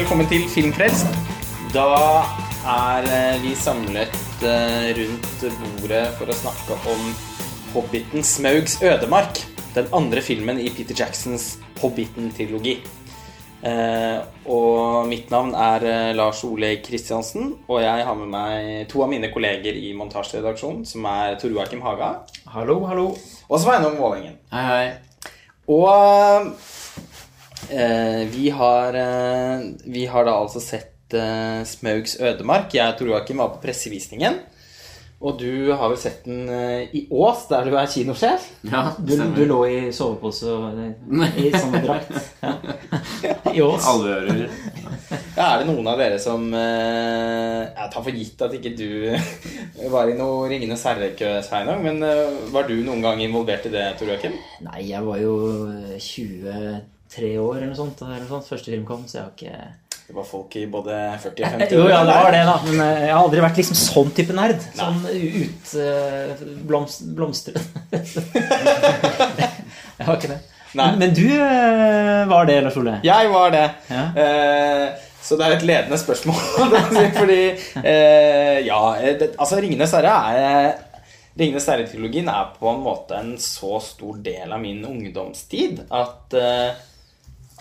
Velkommen til Filmfrelst. Da er eh, vi samlet eh, rundt bordet for å snakke om Hobbiten Smaugs ødemark. Den andre filmen i Peter Jacksons Hobbiten-trilogi. Eh, og mitt navn er Lars Ole Kristiansen, og jeg har med meg to av mine kolleger i montasjeredaksjonen, som er Tor Joakim Haga Hallo, hallo. og Sveinung Vålengen. Hei, hei. Og vi, har, eh, vi har da altså sett eh, Smaugs ødemark. Jeg tror Joakim var på pressevisningen. Og du har vel sett den eh, i Ås, der du er kinosjef? Ja, Du, du lå i sovepose og i samme drakt. Ja. I Ås. Alle. Ja, er det noen av dere som eh, Jeg tar for gitt at ikke du var i noe Ringenes herre-kø, Sveinung. Men eh, var du noen gang involvert i det, Tor Joakim? Nei, jeg var jo 23 år eller noe sånt eller noe sånt, første film kom, så jeg har ikke Det var folk i både 40 og 50 år? Jo, ja, det var det, da. Men eh, jeg har aldri vært liksom sånn type nerd. Sånn utblomstrende. Uh, jeg har ikke det. Men, men du eh, var det, Lars Ole? Jeg var det. Ja. Eh, så det er et ledende spørsmål. Fordi eh, Ja, eh, det, altså Ringenes herre er Ringenes herre-trilogien er på en måte en så stor del av min ungdomstid at eh, eh,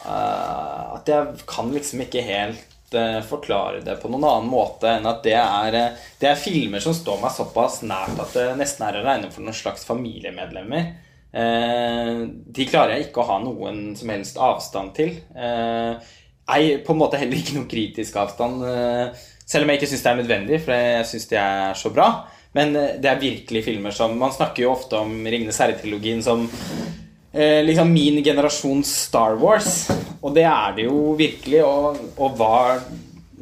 At jeg kan liksom ikke helt eh, forklare det på noen annen måte enn at det er, eh, det er filmer som står meg såpass nært at det nesten er å regne for noen slags familiemedlemmer. Eh, de klarer jeg ikke å ha noen som helst avstand til. Eh, Ei, på en måte heller ikke noen kritisk avstand, eh, selv om jeg ikke syns det er nødvendig, for jeg syns de er så bra. Men eh, det er virkelig filmer som Man snakker jo ofte om Ringenes herre-trilogien som eh, liksom min generasjons Star Wars. Og det er det jo virkelig, og, og var,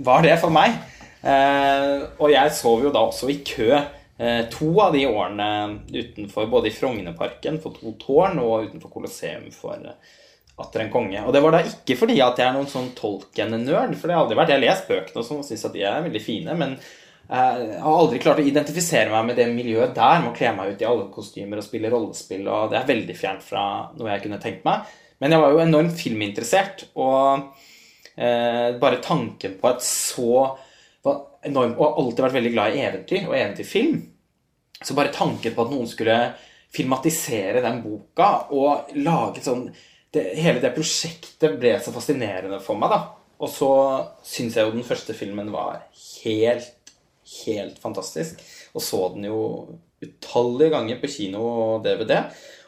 var det for meg. Eh, og jeg sov jo da også i kø eh, to av de årene utenfor, både i Frognerparken for to tårn og utenfor Colosseum for eh, Atter en konge. Og det var da ikke fordi at jeg er noen sånn Tolkien-nerd, for det har aldri vært. Jeg har lest bøkene og sånn og syns at de er veldig fine, men jeg har aldri klart å identifisere meg med det miljøet der, med å kle meg ut i alle kostymer og spille rollespill, og det er veldig fjernt fra noe jeg kunne tenkt meg. Men jeg var jo enormt filminteressert, og eh, bare tanken på et så enormt, Og alltid vært veldig glad i eventyr og eventyrfilm. Så bare tanken på at noen skulle filmatisere den boka og lage sånn det, Hele det prosjektet ble så fascinerende for meg, da. Og så syns jeg jo den første filmen var helt, helt fantastisk. Og så den jo utallige ganger på kino og DVD.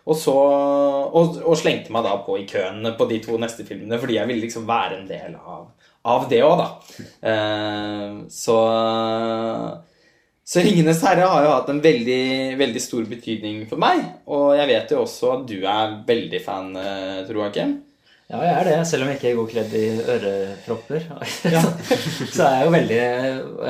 Og, så, og, og slengte meg da på i køen på de to neste filmene fordi jeg ville liksom være en del av, av det òg, da. Eh, så så 'Ringenes herre' har jo hatt en veldig, veldig stor betydning for meg. Og jeg vet jo også at du er veldig fan, eh, Tor Joakim. Ja, jeg er det, selv om jeg ikke går kledd i ørepropper. så er jeg jo veldig,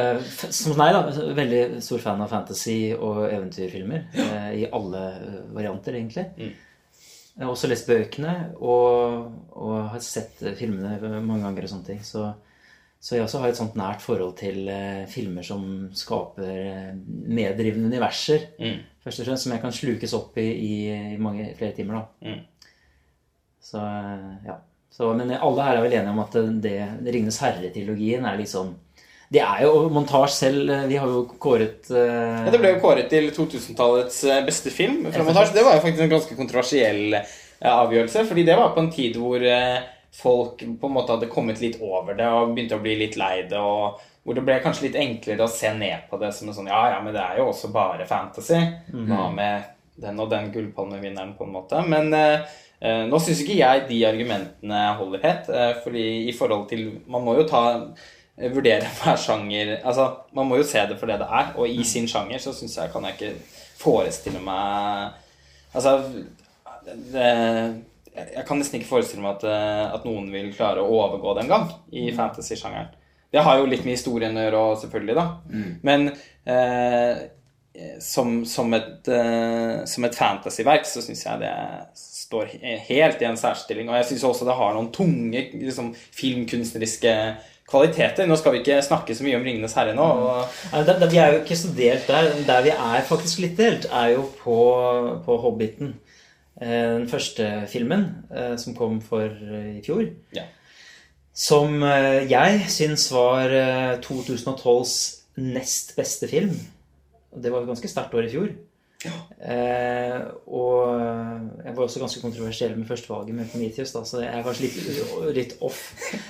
eh, som meg, da, veldig stor fan av fantasy og eventyrfilmer. eh, I alle eh, varianter, egentlig. Jeg har også lest bøkene og, og har sett filmene mange ganger og sånne ting. Så, så jeg også har et sånt nært forhold til filmer som skaper meddrivende universer. Mm. Først og fremst som jeg kan slukes opp i i, i mange, flere timer. da. Mm. Så eh, ja. Så, men alle her er vel enige om at det, det Ringenes herre-trilogien er liksom Det er jo montasje selv. eh, Vi har jo kåret uh, Ja, det ble jo kåret til 2000-tallets eh, beste film fra montasje. Det var jo faktisk en ganske kontroversiell uh, avgjørelse, fordi det var på en tid hvor uh, folk på en måte hadde kommet litt over det og begynte å bli litt lei det. og hvor det ble kanskje litt enklere å se ned på det som en sånn Ja, ja, men det er jo også bare fantasy. Hva med den og den gullpalmevinneren, på en måte? Men eh, nå syns ikke jeg de argumentene holder helt. Eh, fordi i forhold til Man må jo ta eh, Vurdere hver sjanger Altså, man må jo se det for det det er. Og i sin sjanger så syns jeg kan jeg ikke forestille meg Altså det, Jeg kan nesten ikke forestille meg at, eh, at noen vil klare å overgå det en gang i fantasy-sjangeren. Det har jo litt med historien å gjøre, selvfølgelig, da. Men eh, som, som, et, eh, som et fantasyverk så syns jeg det står helt i en særstilling. Og jeg syns også det har noen tunge liksom, filmkunstneriske kvaliteter. Nå skal vi ikke snakke så mye om 'Ringenes herre' nå. Og, Ja, da, da, vi er jo ikke så delt der. Der vi er faktisk litt delt, er jo på, på Hobbiten. Eh, Den første filmen, eh, som kom for eh, i fjor. ja. Som jeg syns var eh, 2012s nest beste film. Det var et ganske sterkt år i fjor. Eh, og jeg var også ganske kontroversiell med førstevalget med Prometheus, da, så jeg er kanskje litt, litt off.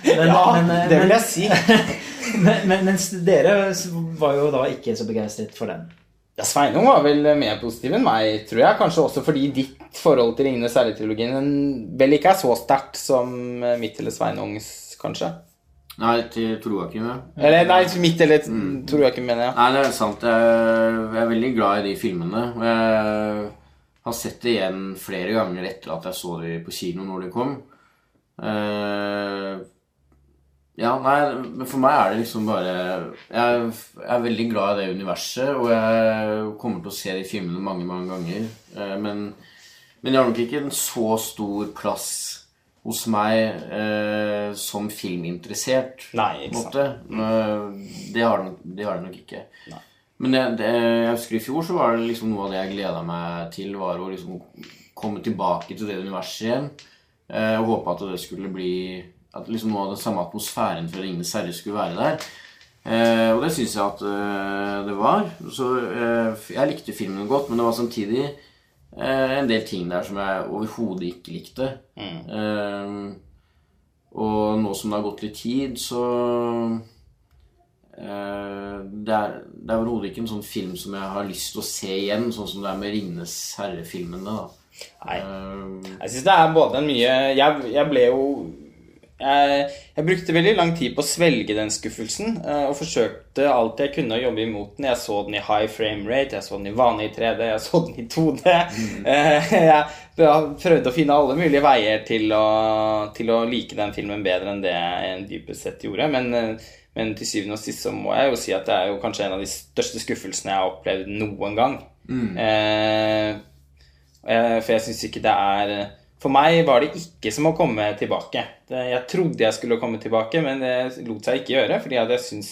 Men, Ja, men, eh, det vil jeg si. men, men, mens dere var jo da ikke så begeistret for den. Ja, Sveinung var vel mer positiv enn meg, tror jeg. Kanskje også fordi ditt forhold til Ringenes herre-trilogien vel ikke er så sterkt som mitt eller Sveinungs, kanskje. Nei, til Tor Joakim, ja. Eller nei, mitt eller mm. Tor Joakim, mener jeg. Nei, det er sant. Jeg er veldig glad i de filmene. Jeg har sett det igjen flere ganger etter at jeg så dem på kino når de kom. Eh, Ja, nei, men for meg er det liksom bare Jeg er veldig glad i det universet, og jeg kommer til å se de filmene mange, mange ganger. Eh, Men, men jeg har nok ikke en så stor plass hos meg eh, som filminteressert. Nei, ikke sant. Eh, Det har den, det har den nok ikke. Nei. Men det, det, jeg husker i fjor så var det liksom noe av det jeg gleda meg til, var å liksom komme tilbake til det universet igjen. Eh, og håpe at det skulle bli At liksom noe av den samme atmosfæren fra Ringenes herre skulle være der. Eh, og det syns jeg at eh, det var. Så eh, jeg likte filmen godt, men det var samtidig en del ting der som jeg overhodet ikke likte. Eh, og nå som det har gått litt tid, så eh, Det er, det er overhodet ikke en sånn film som jeg har lyst til å se igjen, sånn som det er med 'Ringenes herre'-filmene. da. Nei. Eh, Jeg syns det er både en mye Jeg, jeg ble jo jeg, jeg brukte veldig lang tid på å svelge den skuffelsen, eh, og forsøkte alt jeg kunne å jobbe imot den. Jeg så den i high frame rate, jeg så den i vanlig 3D, jeg så den i 2D. Mm. Jeg prøvde å finne alle mulige veier til å, til å like den filmen bedre enn det jeg dypest sett gjorde. Men, eh, men til syvende og sist så må jeg jo si at det er jo kanskje en av de største skuffelsene jeg har opplevd noen gang. Mm. Eh, For jeg syns ikke det er For meg var det ikke som å komme tilbake. Jeg trodde jeg skulle komme tilbake, men det lot seg ikke gjøre, fordi jeg syns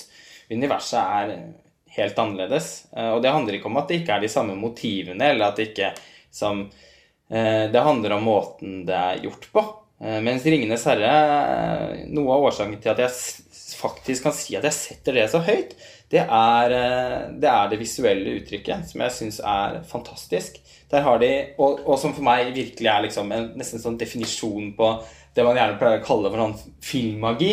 universet er helt annerledes. Eh, Og det handler ikke om at det ikke er de samme motivene, eller at det ikke som eh, Det handler om måten det er gjort på. Eh, Mens 'Ringenes herre', noe av årsaken til at jeg faktisk kan si at jeg setter det så høyt, det er det, er det visuelle uttrykket, som jeg syns er fantastisk. Der har de, og, og som for meg virkelig er liksom en nesten sånn definisjon på det man gjerne pleier å kalle for sånn filmmagi.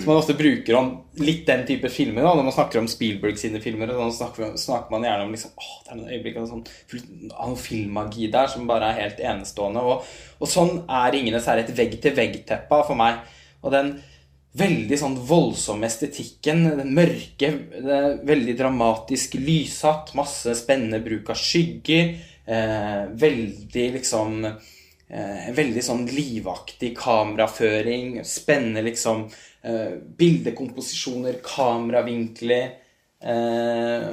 Som man ofte bruker om litt den type filmer. Da. Når man snakker om Spielberg sine filmer, og sånn, snakker, snakker man gjerne om liksom, åh, det er noen øyeblikk av sånn, noe filmmagi der som bare er helt enestående. Og, og sånn er 'Ringenes herre' et vegg-til-vegg-teppe for meg. Og den veldig sånn voldsomme estetikken, den mørke, det, veldig dramatisk lyssatt, masse spennende bruk av skygger, veldig liksom eh, Veldig sånn livaktig kameraføring, spennende liksom eh, bildekomposisjoner, kameravinkler. Eh,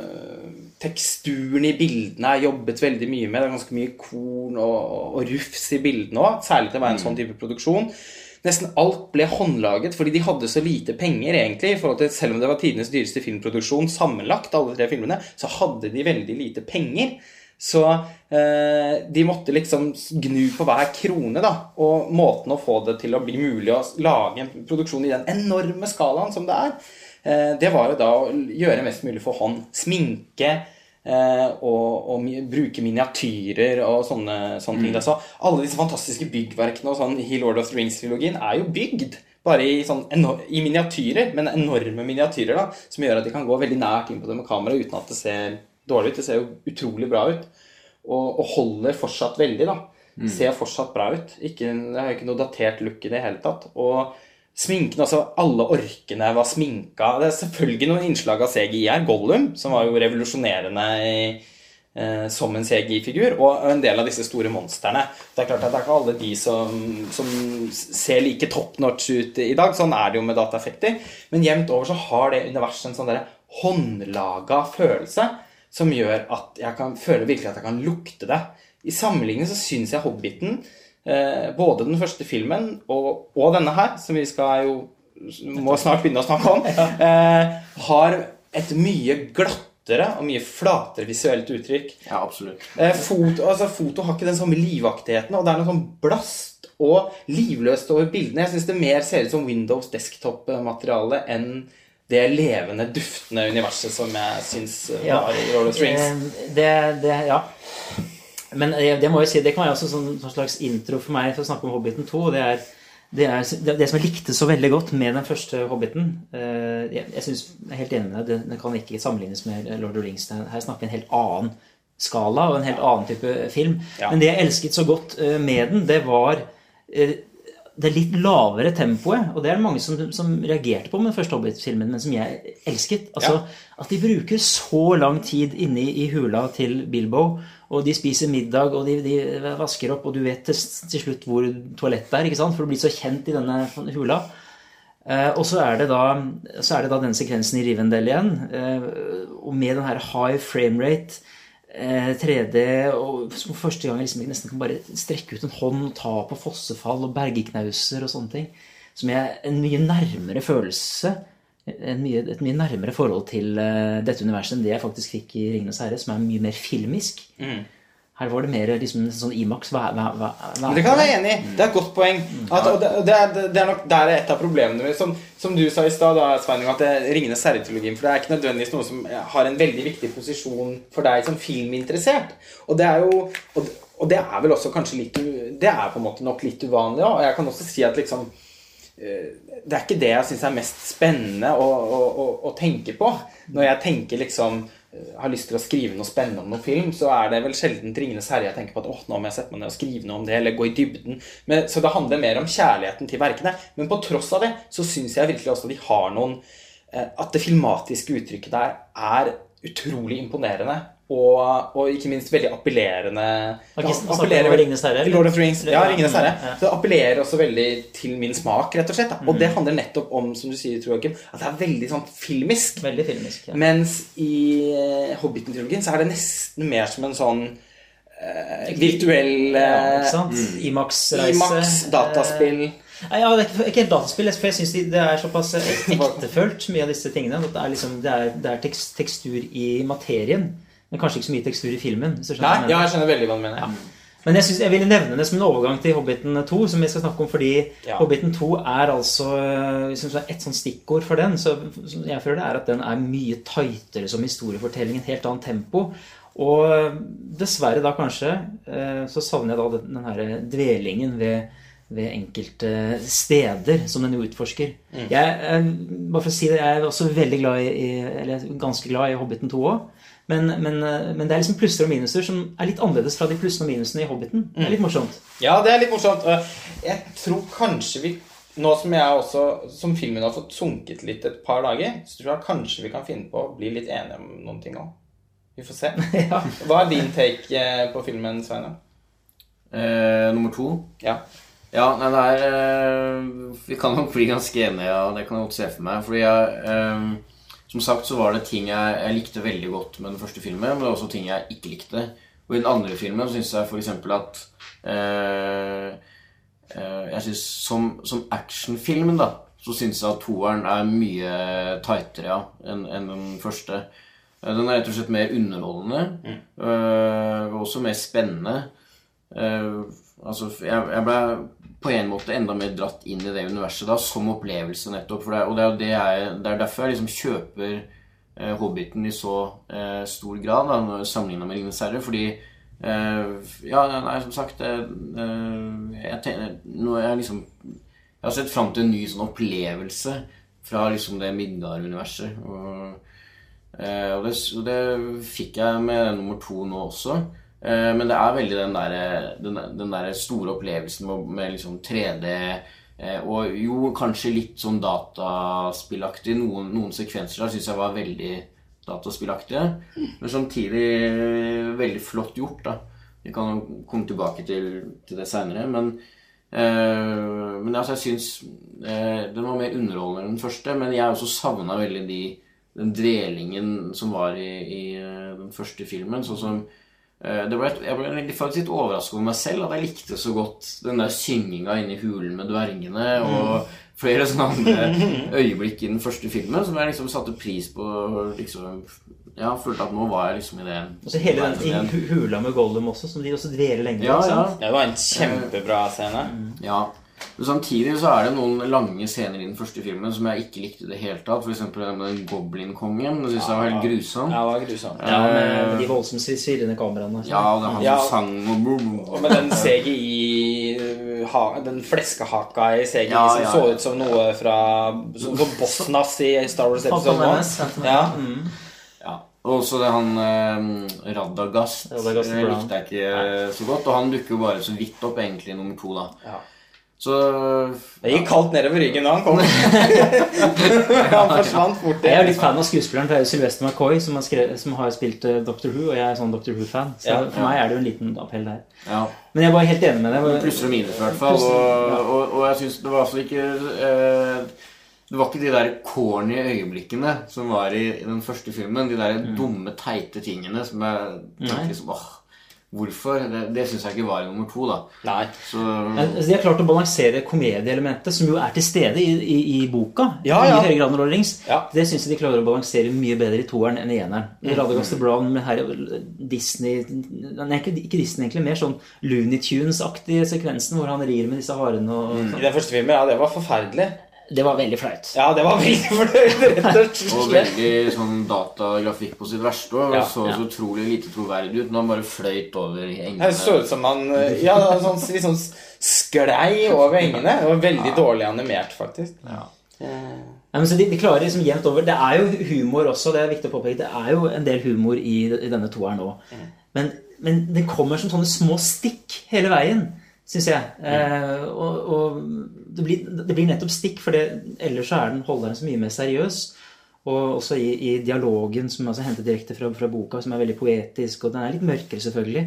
teksturen i bildene er jobbet veldig mye med. Det er ganske mye korn og, og, og rufs i bildene òg, særlig til å være en sånn type produksjon. Nesten alt ble håndlaget fordi de hadde så lite penger, egentlig. i forhold til Selv om det var tidenes dyreste filmproduksjon sammenlagt, alle tre filmene, så hadde de veldig lite penger. Så eh, de måtte liksom gnu på hver krone, da. Og måten å få det til å bli mulig å lage en produksjon i den enorme skalaen som det er, eh, det var jo da å gjøre mest mulig for hånd. Sminke. Eh, og, og bruke miniatyrer og sånne, sånne ting. Altså, alle disse fantastiske byggverkene og sånn i Lord of the Rings-trilogien er jo bygd bare i, sånn, i miniatyrer, men enorme miniatyrer, da, som gjør at de kan gå veldig nært inn på det med kamera uten at det ser dårlig ut. Det ser jo utrolig bra ut. Og, og holder fortsatt veldig, da. Ser fortsatt bra ut. Ikke, det har ikke noe datert look i det hele tatt. Og sminken, altså alle orkene var sminka. Det er selvfølgelig noen innslag av CGI her. Gollum, som var jo revolusjonerende i, eh, som en CGI-figur, og en del av disse store monstrene. Det er klart at det er ikke alle de som, som ser like top notch ut i dag. Sånn er det jo med dataeffekter. Men jevnt over så har det universet en sånn der håndlaga følelse som gjør at jeg kan føle virkelig at jeg kan lukte det. I sammenligning så syns jeg Hobbiten, eh, både den første filmen og, og denne her, som vi skal jo må snart begynne å snakke om, eh, har et mye glattere og mye flatere visuelt uttrykk. Ja, absolutt. Eh, foto, altså, foto har ikke den samme livaktigheten, og det er noe sånn blast og livløst over bildene. Jeg syns det mer ser ut som Windows desktop-materiale enn det levende, duftende universet som jeg syns Ja. var i Lord of the Rings. Eh, Det, det, ja. Men det, det må jeg si, det kan være også sånn, sånn slags intro for meg for å snakke om Hobbiten 2. Det er det, er, det, som jeg likte så veldig godt med den første Hobbiten eh, Jeg, jeg synes, jeg er helt enig med deg, det, det kan ikke sammenlignes med Lord of the Rings. Er- Her snakker vi en helt annen skala og en helt annen type film. Ja. Men det jeg elsket så godt eh, med den, det var eh, det litt lavere tempoet. Og det er det mange som, som reagerte på med den første Hobbit-filmen, men som jeg elsket. Altså, At de bruker så lang tid inne i, hula til Bilbo, og de spiser middag, og de, de vasker opp, og du vet til, til slutt hvor toalettet er, ikke sant? for du blir så kjent i denne hula. Eh, og så er, det da, så er det da den sekvensen i Rivendell igjen, eh, og med den her high frame rate, 3D, og for første gang jeg liksom nesten kan bare strekke ut en hånd og ta på fossefall og bergknauser og sånne ting, som er en mye nærmere følelse, mye, et mye nærmere forhold til eh, dette universet enn det jeg faktisk fikk i Ringenes herre, som er mye mer filmisk. Her var det mer liksom sånn Imax. Hva, hva, hva, hva Men det kan jeg være enig i. Det er et godt poeng. At, og det, det, er, det er nok der er et av problemene med Som, som du sa i stad, at det ringer Ringenes herre-trilogien For det er ikke nødvendigvis noe som har en veldig viktig posisjon for deg som filminteressert. Og det er jo og, og det er vel også kanskje litt Det er på en måte nok litt uvanlig òg. Og jeg kan også si at liksom eh, det er ikke det jeg syns er mest spennende å, å, å, å tenke på. Når jeg tenker liksom eh, har lyst til å skrive noe spennende om noen film, så er det vel sjelden 'Ringenes herre' jeg tenker på at åh, nå må jeg sette meg ned og skrive noe om det, eller gå i dybden. Men, så det handler mer om kjærligheten til verkene. Men på tross av det så syns jeg virkelig også de har noen eh, At det filmatiske uttrykket der er utrolig imponerende. Og, og ikke minst veldig appellerende. Snakker appellerer om Ringenes herre. Lord of Rings. Ja, Ringenes herre. ja. Så det appellerer også veldig til min smak, rett og slett. Da. Mm. Og det handler nettopp om, som du sier, Joakim, at det er veldig sånn filmisk. Veldig filmisk. Ja. Mens i eh, Hobbiten-trilogien så er det nesten mer som en sånn eh, virtuell Ja, eh, sant? Imax-reise. Imax, dataspill. Nei, Ja, det er ikke- ikke helt dataspill, for jeg syns det er såpass ektefølt, mye av disse tingene. At det er, liksom, det er, det er tekst, tekstur i materien, men kanskje ikke så mye tekstur i filmen. Hvis du skjønner Nei, jeg ja, jeg skjønner veldig hva du mener. Ja. Men jeg, synes, jeg ville nevne det som en overgang til Hobbiten 2, som vi skal snakke om, fordi Ja. Hobbiten 2 er altså er Et sånt stikkord for den, så som jeg føler det er at den er mye tightere som historiefortelling, en helt annet tempo. Og dessverre da kanskje eh, så savner jeg da den, den her dvelingen ved, ved enkelte steder som den jo utforsker. Jeg, eh, bare for å si det, jeg er også veldig glad i, i eller ganske glad i Hobbiten 2 òg. Men, men, eh, men det er liksom plusser og minuser som er litt annerledes fra de plussene og minusene i Hobbiten. Det er litt morsomt. Ja, det er litt morsomt. Jeg tror kanskje vi Nå som jeg også, som filmen har fått sunket litt et par dager, så tror jeg kanskje vi kan finne på å bli litt enige om noen ting òg. Vi får se. ja. Hva er din take eh, på filmen, Sveinung? Eh, nummer to. Ja. Ja, nei, det er eh, Vi kan nok bli ganske enige, ja, det kan jeg godt se for meg. Fordi jeg eh, Som sagt så var det ting jeg, jeg likte veldig godt med den første filmen, men det var også ting jeg ikke likte. Og i den andre filmen syns jeg f.eks. at eh, eh, Jeg synes som, som actionfilmen, da, så syns jeg at toeren er mye tightere ja, enn en den første. Eh, Den er rett og slett mer underholdende. eh, og også mer spennende. Altså, jeg, jeg ble på en måte enda mer dratt inn i det universet da, som opplevelse, nettopp. Det, og det er, det, jeg, det er derfor jeg liksom kjøper eh, Hobbiten i så eh, stor grad, sammenligna med Ringenes herre. Fordi eh, Ja, nei, som sagt eh, eh, jeg, tenker, er jeg liksom Jeg har sett fram til en ny sånn opplevelse fra liksom det Midgard-universet. Og, Eh, og, og det fikk jeg med nummer to nå også. Eh, men det er veldig den der, den, der store opplevelsen med, liksom 3D eh, Og jo, kanskje litt sånn dataspillaktig. Noen, noen sekvenser der syns jeg var veldig dataspillaktige. Men samtidig veldig flott gjort, da. Vi kan komme tilbake til, til det seinere. Men, øh, men altså, jeg syns øh, den var mer underholdende enn den første. Men jeg også savna veldig de den dvelingen som var i, i eh, den første filmen. Sånn som eh, ble, Jeg ble faktisk litt overrasket over meg selv at jeg likte så godt den der synginga inni hulen med dvergene og flere sånne andre øyeblikk i den første filmen som jeg liksom satte pris på. liksom ja, følte at nå var jeg liksom i det Og så hele den i hula med Gollum også, som de også dveler lenge med, Ja, ja. Ja, det var en kjempebra scene. Ja. Men samtidig så er det noen lange scener i den første filmen som jeg ikke likte i det hele tatt. Eksempel den med Goblin-kongen. Det syns jeg var helt grusom. Ja, det var grusomt. Ja, med, med de voldsomt svirrende kameraene. Ja, det er han Ja. som sang og Og med den CGI ha, Den fleskehaka i CGI Ja, som ja, så ut som noe fra Som som Bosnas i Star Wars episode 1. Menace, Phantom Ja. Ja. Og også det han eh, Radagast Radagast eh, likte jeg ikke eh, så godt. Og han dukker jo bare så vidt opp egentlig i nummer to, da. Ja. Så Det gikk kaldt nedover ryggen da han kom. han forsvant fort. Jeg er litt fan av skuespilleren. Det er jo Sylvester McCoy som har, skrevet, som har spilt Dr. Doctor Who, og jeg er sånn Doctor Who-fan. Så Ja, for meg er det jo en liten appell der. ja. Men jeg var helt enig med deg. Plusser og minus, i hvert fall. Og, og, og jeg syns det var altså ikke eh, Det var ikke de der corny øyeblikkene som var i, i den første filmen. De der dumme, teite tingene som jeg tenkte liksom åh, Hvorfor? Det, det syns jeg ikke var i nummer to, da. Nei. Så altså, De har klart å balansere komedieelementet, som jo er til stede i, i, i boka. Ja, i ja. the Rings. Ja. Det syns jeg de klarer å balansere mye bedre i toeren enn i eneren. Mm. Radagast Brown med her, Disney Nei, ikke, ikke Disney, egentlig. Mer sånn Looney Tunes-aktige sekvensen hvor han rir med disse harene og I den første filmen, ja, det var forferdelig. Det var veldig flaut. Ja, det var veldig flaut, rett og Og veldig sånn datagrafikk på sitt verste. Og Ja, så ja. så utrolig lite troverdig ut når han bare fløyt over engene. Det så ut som han Ja, sånn, litt sånn sklei over engene. Det var veldig dårlig animert, faktisk. Ja. Ja, men så de, de klarer liksom jevnt over. Det er jo humor også, det er viktig å påpeke. Det er jo en del humor i, i denne toeren nå. Men, men det kommer som sånne små stikk hele veien, syns jeg. Eh, og og det, blir, det blir nettopp stikk, for det, ellers så er den holderen så mye mer seriøs. Og også i, i dialogen, som er altså hentet direkte fra, fra boka, som er veldig poetisk, og den er litt mørkere, selvfølgelig.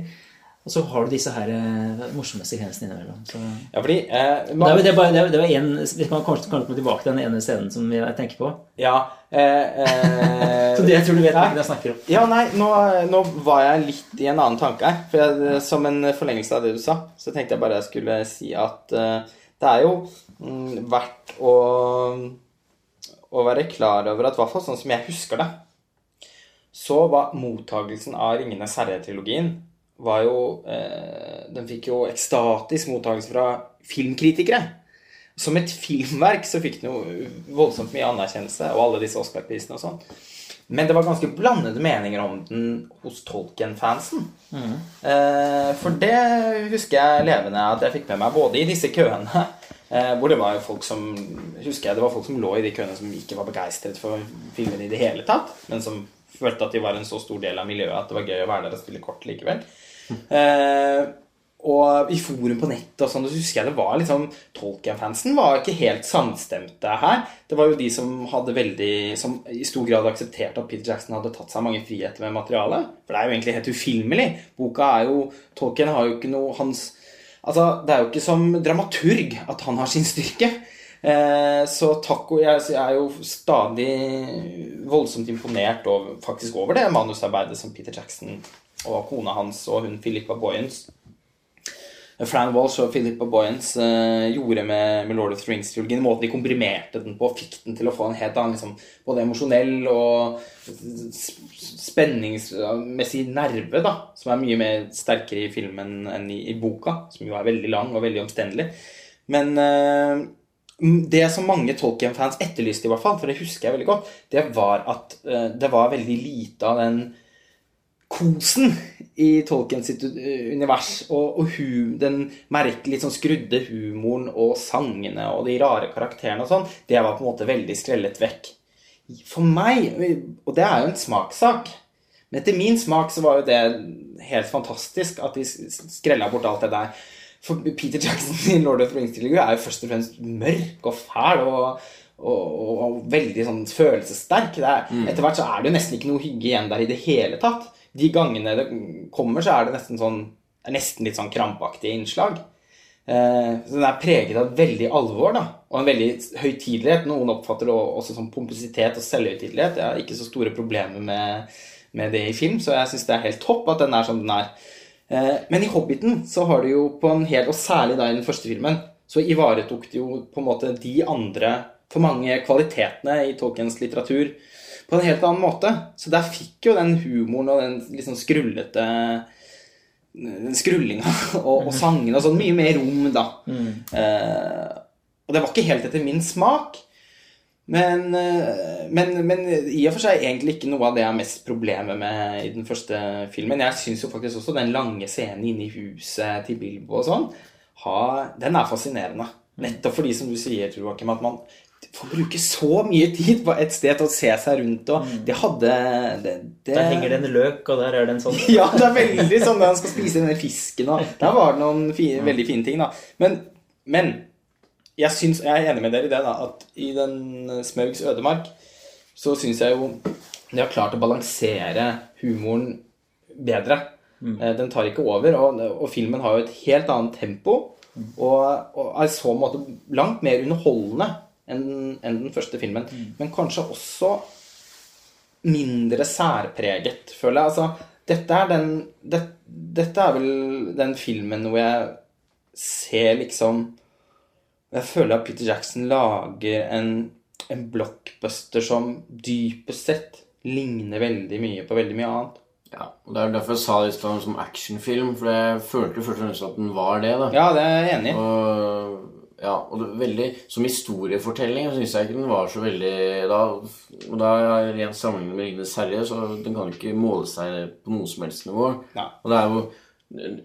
Og så har du disse her eh, morsomme sekvensene innimellom. Så. Ja, fordi eh, Det, man, det, er det, er, det var en, Vi kan kanskje komme tilbake til den ene scenen som jeg tenker på. Ja eh, eh, Så det jeg tror du vet Nei. hvilken jeg snakker om. Ja, nei, nå, nå var jeg litt i en annen tanke her. For jeg, som en forlengelse av det du sa, så tenkte jeg bare jeg skulle si at uh, det er jo mm, verdt å, å være klar over at i hvert fall sånn som jeg husker det, så var mottagelsen av Ringenes herre-trilogien var jo eh, Den fikk jo ekstatisk mottakelse fra filmkritikere. Som et filmverk så fikk den jo voldsomt mye anerkjennelse, og alle disse Oscar-prisene og sånn. Men det var ganske blandede meninger om den hos Tolkien-fansen. Eh, for det husker jeg levende at jeg fikk med meg både i disse køene eh, Hvor det var folk som Husker jeg det var folk som lå i de køene som ikke var begeistret for filmen i det hele tatt, men som følte at de var en så stor del av miljøet at det var gøy å være der og spille kort likevel. Eh, og i forum på nettet og sånn, så husker jeg det var liksom Tolkien-fansen var ikke helt samstemte her. Det var jo de som hadde veldig Som i stor grad aksepterte at Peter Jackson hadde tatt seg mange friheter med materialet. For det er jo egentlig helt ufilmelig. Boka er jo Tolkien har jo ikke noe hans Altså, det er jo ikke som dramaturg at han har sin styrke. Eh, så takk og jeg, jeg er jo stadig voldsomt imponert over, faktisk over det manusarbeidet som Peter Jackson og kona hans og hun Philippa Boyens Fran Walsh og Philippa Boyens eh, gjorde med, med Lord of the Rings-trilogien. Måten de komprimerte den på, fikk den til å få en helt annen liksom, både emosjonell og spenningsmessig nerve, da, som er mye mer sterkere i filmen enn i, i boka, som jo er veldig lang og veldig omstendelig. Men eh, det som mange Tolkien-fans etterlyste, i hvert fall, for det husker jeg veldig godt, det var at eh, det var veldig lite av den kosen i Tolkiens uh, univers, og, og hu, den merkelig sånn skrudde humoren og sangene og de rare karakterene og sånn, det var på en måte veldig skrellet vekk. For meg, og det er jo en smakssak, men etter min smak så var jo det helt fantastisk at de skrella bort alt det der. For Peter Jackson i Lord of the Rings-trilogien er jo først og fremst mørk og fæl og, og, og, og veldig sånn følelsessterk. Det er, Etter hvert så er det jo nesten ikke noe hygge igjen der i det hele tatt. De gangene det kommer, så er det nesten sånn er nesten litt sånn krampaktige innslag. Eh, så den er preget av veldig alvor da, og en veldig høytidelighet. Noen oppfatter det også som pompøsitet og selvhøytidelighet. Jeg har ikke så store problemer med, med det i film, så jeg syns det er helt topp at den er som den er. Eh, men i Hobbiten så har du jo på en hel, og særlig da i den første filmen, så ivaretok det jo på en måte de andre for mange kvalitetene i Tolkiens litteratur på en helt annen måte. Så der fikk jo den humoren og den liksom skrullete den skrullinga og, og sangene og sånn mye mer rom, da. Eh, og det var ikke helt etter min smak. Men, eh, men, men i og for seg egentlig ikke noe av det jeg har mest problemer med i den første filmen. Jeg syns jo faktisk også den lange scenen inne i huset til Bilbo og sånn, den er fascinerende. Nettopp fordi, som du sier, Joakim, at man får bruke så mye tid på et sted til å se seg rundt, og det hadde det, det, Der henger det en løk, og der er det en sånn ja, det er veldig sånn når han skal spise denne fisken og Der var det noen fine, veldig fine ting, da. Men, men jeg, syns, jeg er enig med dere i det, da, at i den Smaugs ødemark så syns jeg jo de har klart å balansere humoren bedre. Mm. Den tar ikke over, og, og filmen har jo et helt annet tempo. Og, og er i så måte langt mer underholdende enn den første filmen. Men kanskje også mindre særpreget, føler jeg. Altså, dette er den det, Dette er vel den filmen hvor jeg ser liksom Jeg føler at Peter Jackson lager en, en blockbuster som dypest sett ligner veldig mye på veldig mye annet. Ja, og Det er derfor jeg sa det i stad som actionfilm, for jeg følte først og fremst at den var det. da. Ja, det er jeg enig i. Og, ja, og det, veldig, Som historiefortelling syns jeg ikke den var så veldig da, og da rent sammenlignet med 'Ringenes herre', så den kan ikke måle seg på noe som helst nivå. Ja. Og det er jo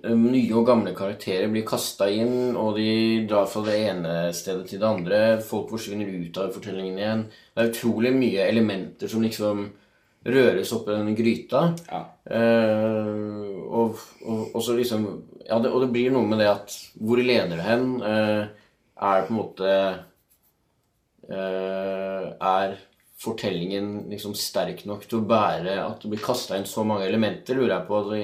eh, Nye og gamle karakterer blir kasta inn, og de drar fra det ene stedet til det andre. Folk forsvinner ut av fortellingen igjen. Det er utrolig mye elementer som liksom røres opp i denne gryta. Ja. Eh, og, og, og så liksom Ja, det, og det blir noe med det at Hvor leder det hen? Eh, er på en måte eh, Er fortellingen liksom sterk nok til å bære at det blir kasta inn så mange elementer, lurer jeg på. at De,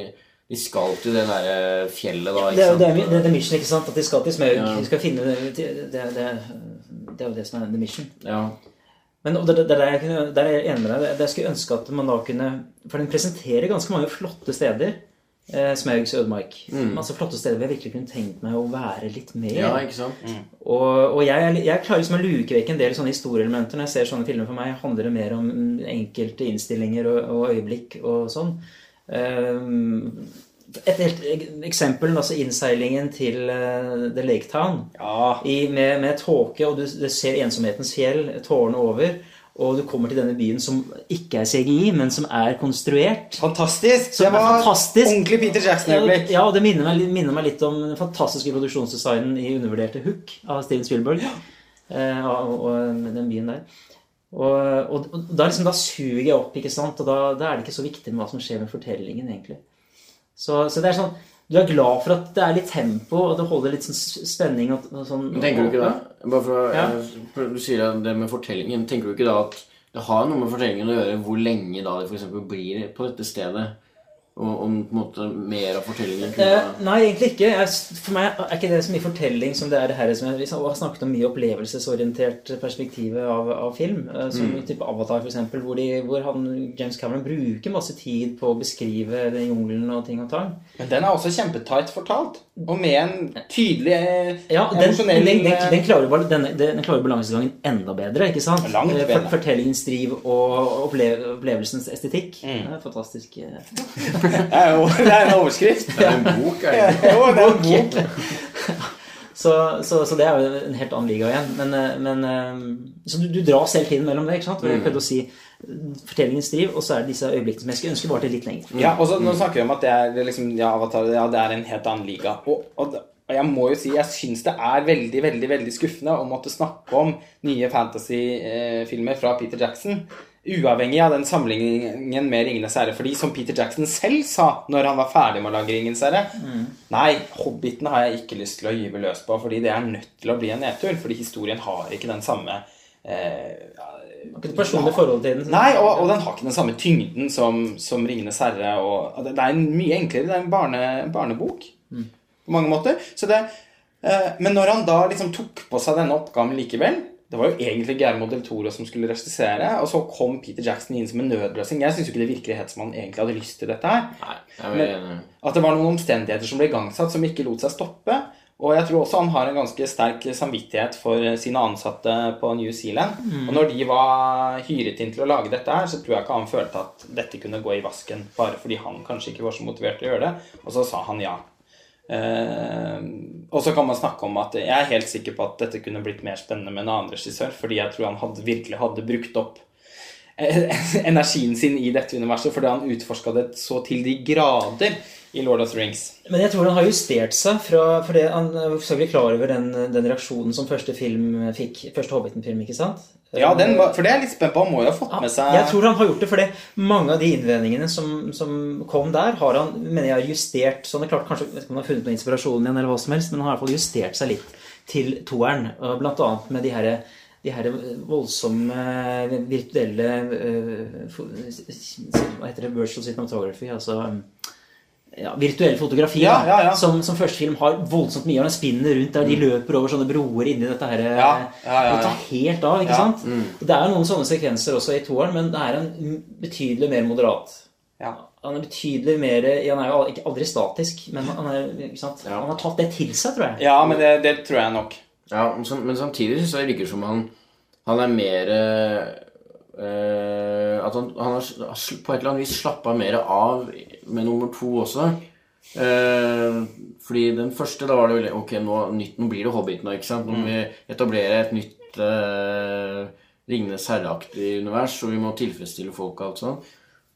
de skal til det derre fjellet, da. Det er det, er, det er mission, ikke sant? At de skal til Smaug. Ja. De skal finne det, det, det, det er jo det som er the mission. Ja. Men det, det, der, jeg kunne, der er jeg enig med deg. Det- Jeg skulle ønske at man da kunne For den presenterer ganske mange flotte steder. Eh, Smaugs ødemark. Masse flotte steder hvor jeg virkelig kunne tenkt meg å være litt mer. ja, ikke sant? Og, og jeg, er jeg klarer liksom å luke vekk en del sånne historieelementer når jeg ser sånne filmer. For meg handler det mer om mm, enkelte innstillinger og, og øyeblikk og sånn. Um, et helt eksempel, altså innseilingen til uh, The Lake Town. Ja. I, med, med tåke, og du, du ser ensomhetens fjell, tårene over. Og du kommer til denne byen som ikke er CGI, men som er konstruert. Fantastisk! Det var fantastisk. ordentlig Peter Jackson-øyeblikk. ja, og det minner meg, minner meg litt om den fantastiske produksjonsdesignen i undervurderte Hook av Steven Spielberg. Eh, og, og den byen der. Og, og, og da, liksom, da suger jeg opp, ikke sant? Og da, da er det ikke så viktig med hva som skjer med fortellingen, egentlig. Så, så det er sånn Du er glad for at det er litt tempo, og det holder litt sånn spenning og, og sånn. Men tenker du ikke da, Bare for, Ja. jeg, Du sier det med fortellingen. Tenker du ikke da at det har noe med fortellingen å gjøre hvor lenge da de f.eks. blir på dette stedet? Om på en måte mer av fortellingen Eh, nei, egentlig ikke. Jeg, for meg er ikke det så mye fortelling som det er det her som jeg, vi har snakket om mye opplevelsesorientert perspektiv av, av film. eh, Som Mm. type Avatar, eksempel, hvor, de, hvor han, James Cameron bruker masse tid på å beskrive den jungelen og ting og tang. Men den er også kjempetight fortalt. Og med en tydelig eh, Ja, den, den, emosjonell den, den, eh, den, klarer, den, den klarer balansegangen enda bedre, ikke sant? Langt bedre. For, fortellingens driv og opple opplevelsens estetikk. Mm. Det er fantastisk. eh. Det er jo det er en overskrift. Det er en bok, er det? Jo, det er en bok. Så, så, så det er jo en helt annen liga igjen. Men, eh, men eh, Så du, du dras hele tiden mellom det. ikke sant? Jeg prøvde å si fortellingens driv, og så er det disse øyeblikkene som jeg skulle ønske varte litt lenger. Ja, og så Nå snakker vi om at det er liksom, ja, Avatar ja, det er en helt annen liga. Og, og, og jeg må jo si jeg syns det er veldig veldig, veldig skuffende å måtte snakke om nye fantasyfilmer fra Peter Jackson. Uavhengig av den sammenligningen med 'Ringenes herre'. Fordi som Peter Jackson selv sa når han var ferdig med å lage 'Ringenes herre' Nei, 'Hobbiten' har jeg ikke lyst til å gyve løs på, fordi det er nødt til å bli en nedtur. Fordi historien har ikke den samme eh, Ikke det personlig forhold til den. Nei, og, og den har ikke den samme tyngden som, som 'Ringenes herre'. Og, det, er en mye enklere. Det er en barne, barnebok på mange måter. Så det, eh, men når han da liksom tok på seg denne oppgaven likevel, det var jo egentlig Guillermo del Toro som skulle regissere, og så kom Peter Jackson inn som en nødløsning. Jeg syns jo ikke det virker helt som han egentlig hadde lyst til dette her. Nei, jeg vil... veldig. At det var noen omstendigheter som ble igangsatt som ikke lot seg stoppe. Og jeg tror også han har en ganske sterk samvittighet for sine ansatte på New Zealand. Og når de var hyret inn til å lage dette her, så tror jeg ikke han følte at dette kunne gå i vasken bare fordi han kanskje ikke var så motivert til å gjøre det. Og så sa han ja. Eh, og så kan man snakke om at jeg er helt sikker på at dette kunne blitt mer spennende med en annen regissør, fordi jeg tror han hadde, virkelig hadde brukt opp eh, energien sin i dette universet, fordi han utforska det så til de grader i Lord of the Rings. Men jeg tror han har justert seg fra fordi han skal selvfølgelig klar over den, den reaksjonen som første film fikk. Første Hobbiten-film, ikke sant? Ja, den for det er jeg litt spent på. Han må jo ha fått med seg Jeg tror han har gjort det, fordi mange av de innvendingene som, som kom der, har han mener jeg, har justert sånn det er klart, Kanskje ikke om han har funnet noe inspirasjon igjen, eller hva som helst, men han har i hvert fall justert seg litt til toeren. Blant annet med de her, de her voldsomme virtuelle øh, Hva heter det? Virtual cinematography. Altså ja, virtuell fotografi. Ja, da, ja, ja. Som, som første film har voldsomt mye av. Den spinner rundt der de løper over sånne broer inni dette her Mm. Ja, ja, ja, ja. Det tar helt av, ikke Ja, sant? Mm. Det er noen sånne sekvenser også i toeren, men det er en betydelig mer moderat. Ja. Han er betydelig mer Han er jo aldri statisk, men han, er, ikke sant? Ja. han har tatt det til seg, tror jeg. Ja, men det, det tror jeg nok. Ja, men samtidig synes jeg det virker som han, han er mer øh, At han, han har på et eller annet vis slappa mer av med nummer to også. Eh, fordi den første, da var det veldig Ok, nå, nytt, nå blir det Hobbiten, nå, ikke sant? Nå må vi etablere et nytt eh, Ringenes herre-aktig univers, og vi må tilfredsstille folk og alt sånt.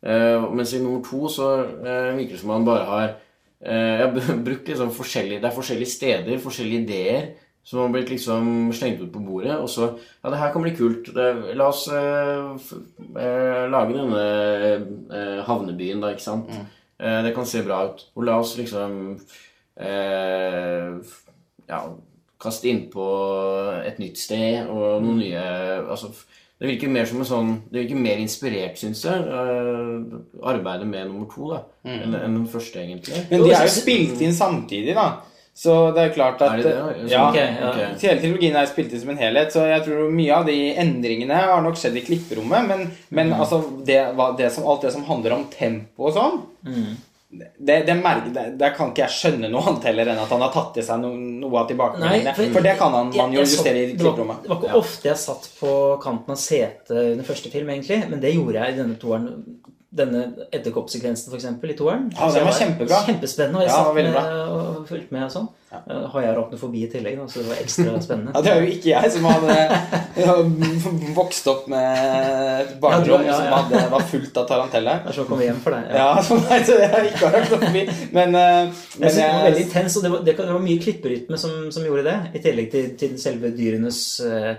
Eh, mens i nummer to så eh, virker det som man bare har eh, Jeg har brukt liksom forskjellige Det er forskjellige steder, forskjellige ideer som har blitt liksom slengt ut på bordet. Og så Ja, det her kan bli kult. Det, la oss eh, eh, lage denne eh, havnebyen, da, ikke sant. Eh, det kan se bra ut. Og la oss liksom eh, Ja, kaste innpå et nytt sted og noen nye Altså det virker mer som en sånn Det virker mer inspirert, syns jeg, eh, arbeidet med nummer to da, enn, enn den første, egentlig. Men de er jo spilt inn samtidig, da. Så det er klart at Er det det? Ja. okay, ja. Hele trilogien er spilt inn som en helhet, så jeg tror mye av de endringene har nok skjedd i klipperommet. Men, men Mm. altså, det, det som, alt det som handler om tempo og sånn Mm. det, det, merker, det, det kan ikke jeg skjønne noe annet heller enn at han har tatt i seg no, noe av tilbakemeldingene. For- for, det kan han, man jo justere i klipperommet. Det var ikke Ja. ofte jeg satt på kanten av setet under første film, egentlig. Men det gjorde jeg i denne toeren. Denne edderkoppsekvensen, eksempel, i toeren. Ja, den var kjempebra. Kjempespennende. Og jeg Ja, satt med og fulgte med og sånn. Ja. Har jeg arachnofobi i tillegg, da, så det var ekstra spennende. Ja, det er jo ikke jeg som hadde vokst opp med et barnerom Ja, ja, ja. som hadde, var fullt av taranteller. Det er sånn å komme hjem for deg. Ja, så nei, så jeg har ikke vært Men, Men, eh, Jeg synes det var veldig intens, og det var, det, det var mye klipperytme som, som gjorde det. I tillegg til, til selve dyrenes eh,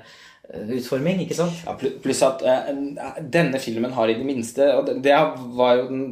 utforming, ikke sant? ja, Pluss at uh, denne filmen har i det minste Og det, var jo den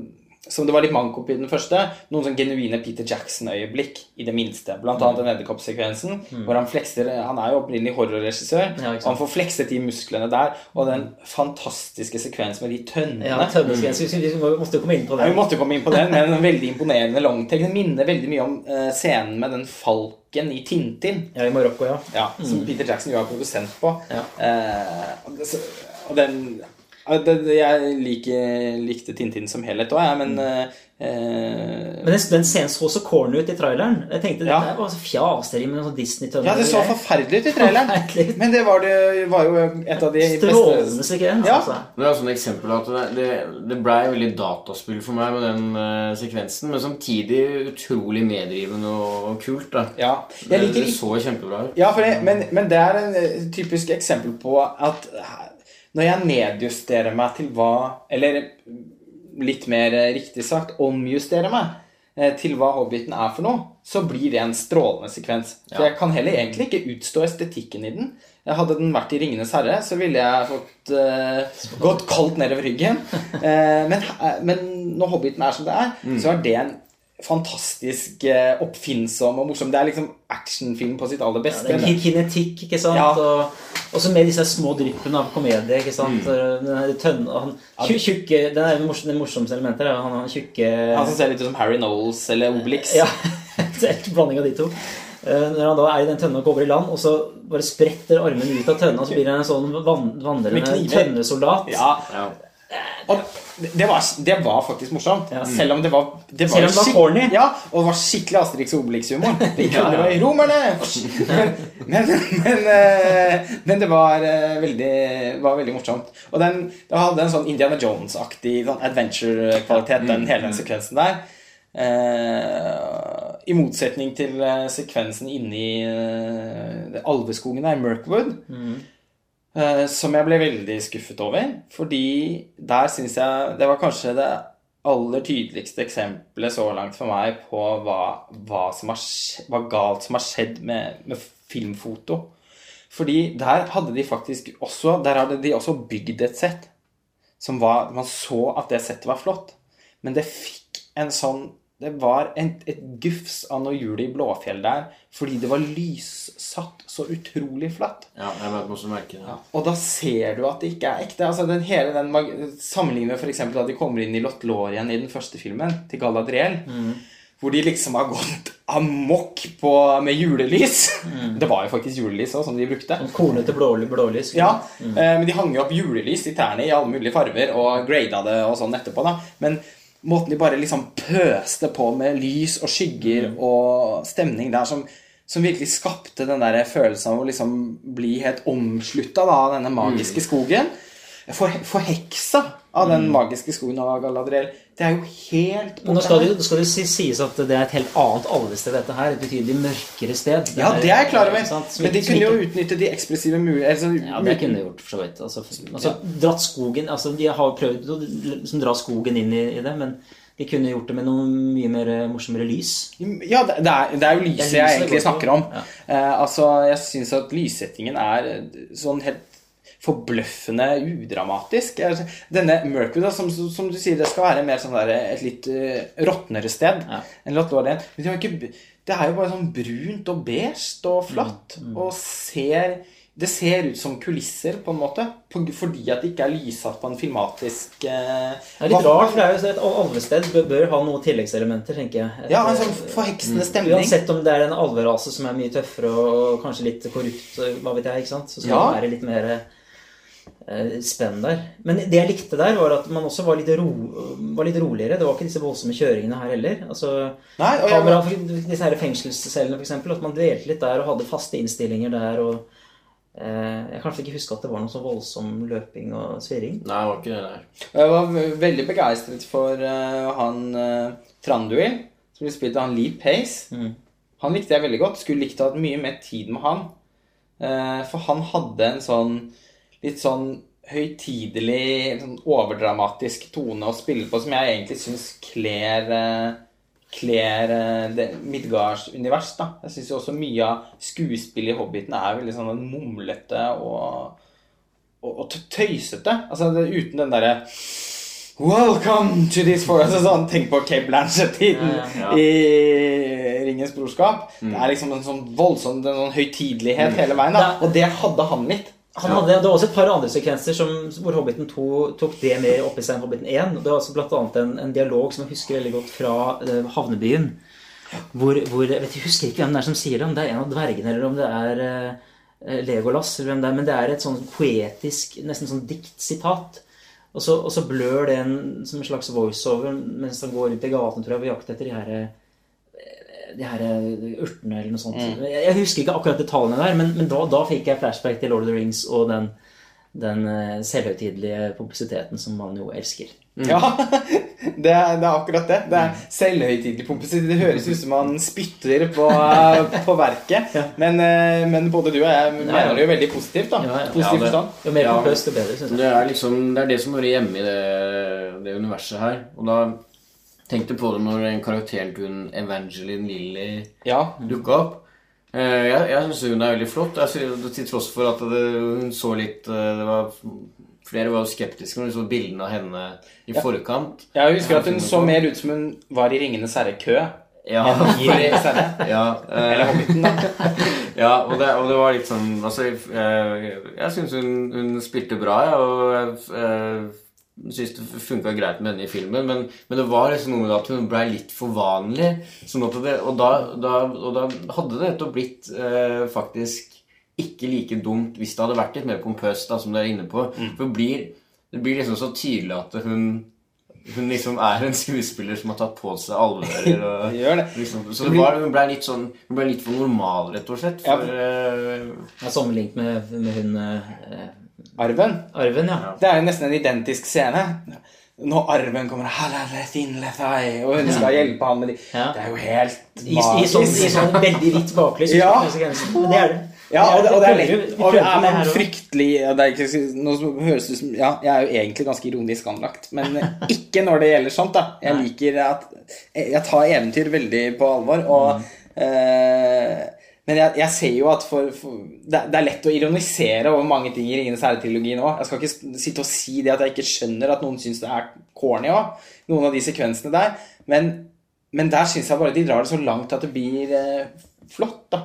som det var litt manko på i den første, noen sånn genuine Peter Jackson-øyeblikk, i det minste. Blant annet den edderkoppsekvensen, hvor han flekser Han er jo opprinnelig horrorregissør, Mm. Ja, og han får flekset de musklene der. Og den fantastiske sekvensen med de tønnene. Ja, tønnene. Mm. vi måtte komme inn på Ja, det. vi måtte komme inn på den med en veldig imponerende longtake. Den minner veldig mye om eh, scenen med den falken i Tintin. Ja, i Marokko, ja. Ja, Som Peter Jackson jo er produsent på. Mm. Ja. Eh, og den ja, Jeg liker, likte Tintin som helhet òg, jeg, men mm. eh, Men den, scenen så så corny ut i traileren. Jeg tenkte Ja. dette var så fjaseri med noen sånn Disney-tønner. Ja, det så forferdelig ut i traileren. Forferdelig. Men det var, det var jo et av de Strålende beste sekvens, Ja. altså. Det er også et eksempel at det, det, det blei veldig dataspill for meg med den uh, sekvensen, men samtidig utrolig meddrivende og, og kult. da. Ja. Det, Jeg liker det så kjempebra ut. Ja, for det, men, men det er en eh, typisk eksempel på at eh, når jeg nedjusterer meg til hva Eller litt mer riktig sagt omjusterer meg eh, til hva Hobbiten er for noe, så blir det en strålende sekvens. For jeg kan heller egentlig ikke utstå estetikken i den. Hadde den vært i 'Ringenes herre', så ville jeg fått uh, gått kaldt nedover ryggen. Uh, men, uh, men når Hobbiten er som det er, så er det en fantastisk eh, oppfinnsom og morsom. Det er liksom actionfilm på sitt aller beste. Ja, det er kinetikk, ikke sant? Ja. Og også med disse små dryppene av komedie, ikke sant? Mm. Den tønne, han, tjukke, den er det morsom- det morsomste elementet, han, han tjukke... Han som ser litt ut som Harry Knowles eller Obelix. Ja, det en blanding av de to. Eh, Når han da er i den tønna og går over i land, og så bare spretter armen ut av tønna, så blir han en sånn vandrende tønnesoldat. Ja, Ja. Og det var, det var faktisk morsomt. Ja. Selv om det var det var, om det var corny. Ja, og det var skikkelig Asterix og Obelix-humor. Det kunne være romerne! Men, men, eh, men det var eh, veldig, var veldig morsomt. Og den, det hadde en sånn Indiana Jones-aktig sånn adventure-kvalitet, den hele den sekvensen der. Uh, I motsetning til sekvensen inni uh, alveskogen der, Merkwood. Eh, som jeg ble veldig skuffet over. Fordi der syns jeg Det var kanskje det aller tydeligste eksempelet så langt for meg på hva, hva, som har, hva galt som har skjedd med, med filmfoto. Fordi der hadde de faktisk også Der hadde de også bygd et sett som var Man så at det settet var flott, men det fikk en sånn det var et, et gufs av noe hjul i Blåfjell der fordi det var lyssatt så utrolig flatt. ja, jeg vet også merke det. Og da ser du at det ikke er ekte. Altså den hele den Sammenlignet med f.eks. da de kommer inn i Lothlorien i den første filmen, til Galadriel. Hvor de liksom har gått amok på, med julelys. Det var jo faktisk julelys òg, som de brukte. Kornete blåly, blålys. Ja, eh, men de hang jo opp julelys i tærne i alle mulige farger og grada det og sånn etterpå, da. Men måten de bare liksom pøste på med lys og skygger og stemning der som, som virkelig skapte den der følelsen av å liksom bli helt omslutta av denne magiske skogen. For, forheksa av den magiske skogen av Galadriel. Det er jo helt nå skal det, jo- skal det sies at det er et helt annet alvested, dette her. Et betydelig mørkere sted. Ja, det er jeg klar over. Men de kunne jo utnytte de ekspressive mulighetene Ja, det kunne de gjort, for så vidt. Altså, altså, dratt skogen altså, De har prøvd å liksom, dra skogen inn i, i det, men de kunne gjort det med noe mye mer eh, morsommere lys. Ja, det, er, det er jo lyset jeg egentlig snakker om. Ja. Eh, altså, Jeg syns at lyssettingen er eh, sånn helt forbløffende udramatisk. Denne Mercury, da, som, som du sier, det skal være mer sånn der, et litt uh, råtnere sted Ja. enn Lothlorien. Men har ikke, det er jo bare sånn brunt og beige og flatt. Mm, Og ser Det ser ut som kulisser, på en måte. På, fordi at det ikke er lyssatt på en filmatisk uh, Det er litt rart, for det er jo et alvested bør, bør ha noen tilleggselementer, tenker jeg. Et, Ja, en sånn forheksende stemning. Uansett om det er en alverase som er mye tøffere og kanskje litt korrupt, hva vet jeg, ikke sant? så skal Ja. det være litt mer eh, spenn der. Men det jeg likte der, var at man også var litt, ro, var litt roligere. Det var ikke disse voldsomme kjøringene her heller. Altså, Nei, og jeg, kamera, disse her fengselscellene, for eksempel, at man dvelte litt der og hadde faste innstillinger der. og eh, Jeg kan kanskje ikke huske at det var noe så voldsom løping og svirring. Nei, det var ikke det der. Jeg var veldig begeistret for uh, han uh, Tranduil, som ble spilt av han Lee Pace. Mm. Han likte jeg veldig godt. Skulle likt å ha hatt mye mer tid med han. Uh, for han hadde en sånn litt sånn høytidelig, sånn overdramatisk tone å spille på, som jeg egentlig syns kler uh, Kler eh, Midgards univers, da. Jeg syns også mye av skuespillet i Hobbiten er veldig sånn mumlete og, og, og tøysete. Altså det, uten den derre Welcome to this forest og sånn, Tenk på Cape Blanchett-tiden Ja, ja. i Ringens brorskap. Det er liksom en sånn voldsom en sånn høytidelighet hele veien. Da. Og det hadde han litt. Hadde, det var også et par andre sekvenser som, hvor Hobbiten 2 tok det mer opp i seg enn Hobbiten 1. Det var altså annet en, en dialog som jeg husker veldig godt fra uh, havnebyen. Hvor, hvor jeg, vet, jeg husker ikke hvem det er som sier det, om det er en av dvergene eller om det er uh, Legolas. Eller hvem det er, men det er et sånn poetisk, nesten sånn diktsitat. Og så, og så blør det en, som en slags voiceover mens han går rundt i gaten tror jeg, og jakt etter de her de her eh, urtene eller noe sånt. Jeg, jeg husker ikke akkurat detaljene der, men, men da, da fikk jeg flashback til Lord of the Rings og den, den eh, selvhøytidelige pompositeten som man jo elsker. Ja, det er, det er akkurat det. Det er selvhøytidelig pompesitet. Det høres ut som man spytter på, på verket. Men, eh, men både du og jeg mener det jo veldig positivt. da Ja, ja. Positiv Ja, det- forstand. Jo mer Ja. pompøst, jo bedre, syns jeg. Det er liksom Det er det som hører hjemme i det, det universet her. Og da tenkte på det når en karakteren til hun Evangeline Lilly Ja. dukka opp. Eh, Jeg, jeg syns hun er veldig flott. Jeg synes, til tross for at det, hun så litt eh, det var, Flere var jo skeptiske når de så bildene av henne i forkant. Jeg husker at hun så mer ut som hun var i Ringenes herre-kø. Ja, ja, eh, Eller Hobbiten, da. ja og, det, og det var litt sånn Altså, jeg, jeg syns hun, hun spilte bra, jeg. Og jeg, Syns det funka greit med henne i filmen, men, men det var liksom noe med at hun blei litt for vanlig. Sånn at det, og, da, da, og da hadde dette blitt eh, faktisk ikke like dumt hvis det hadde vært litt mer pompøst, da, som dere er inne på. For det blir, det blir liksom så tydelig at hun hun liksom er en skuespiller som har tatt på seg alvoret. og- det. Liksom, så det var, hun ble litt sånn Hun ble litt for normal, rett og slett. For, ja. Jeg er sammenlignet med, med hun eh, Arven. Arven, ja. Det er jo nesten en identisk scene. Når arven kommer og hun skal hjelpe han med de Ja. Det er jo helt I, i, sånn, I sånn veldig hvitt baklys. Ja. Men det er det. Ja, og det, og det er lett. Og er det man fryktelig det er ikke, Noe som høres ut som Ja, jeg er jo egentlig ganske ironisk anlagt, men ikke når det gjelder sånt, da. Jeg liker at Jeg tar eventyr veldig på alvor, og eh, Men jeg, jeg ser jo at for, for det, det er lett å ironisere over mange ting i Ringenes herre-trilogien òg. Jeg skal ikke sitte og si det at jeg ikke skjønner at noen syns det er corny òg, noen av de sekvensene der. Men, men der syns jeg bare de drar det så langt at det blir eh, flott, da.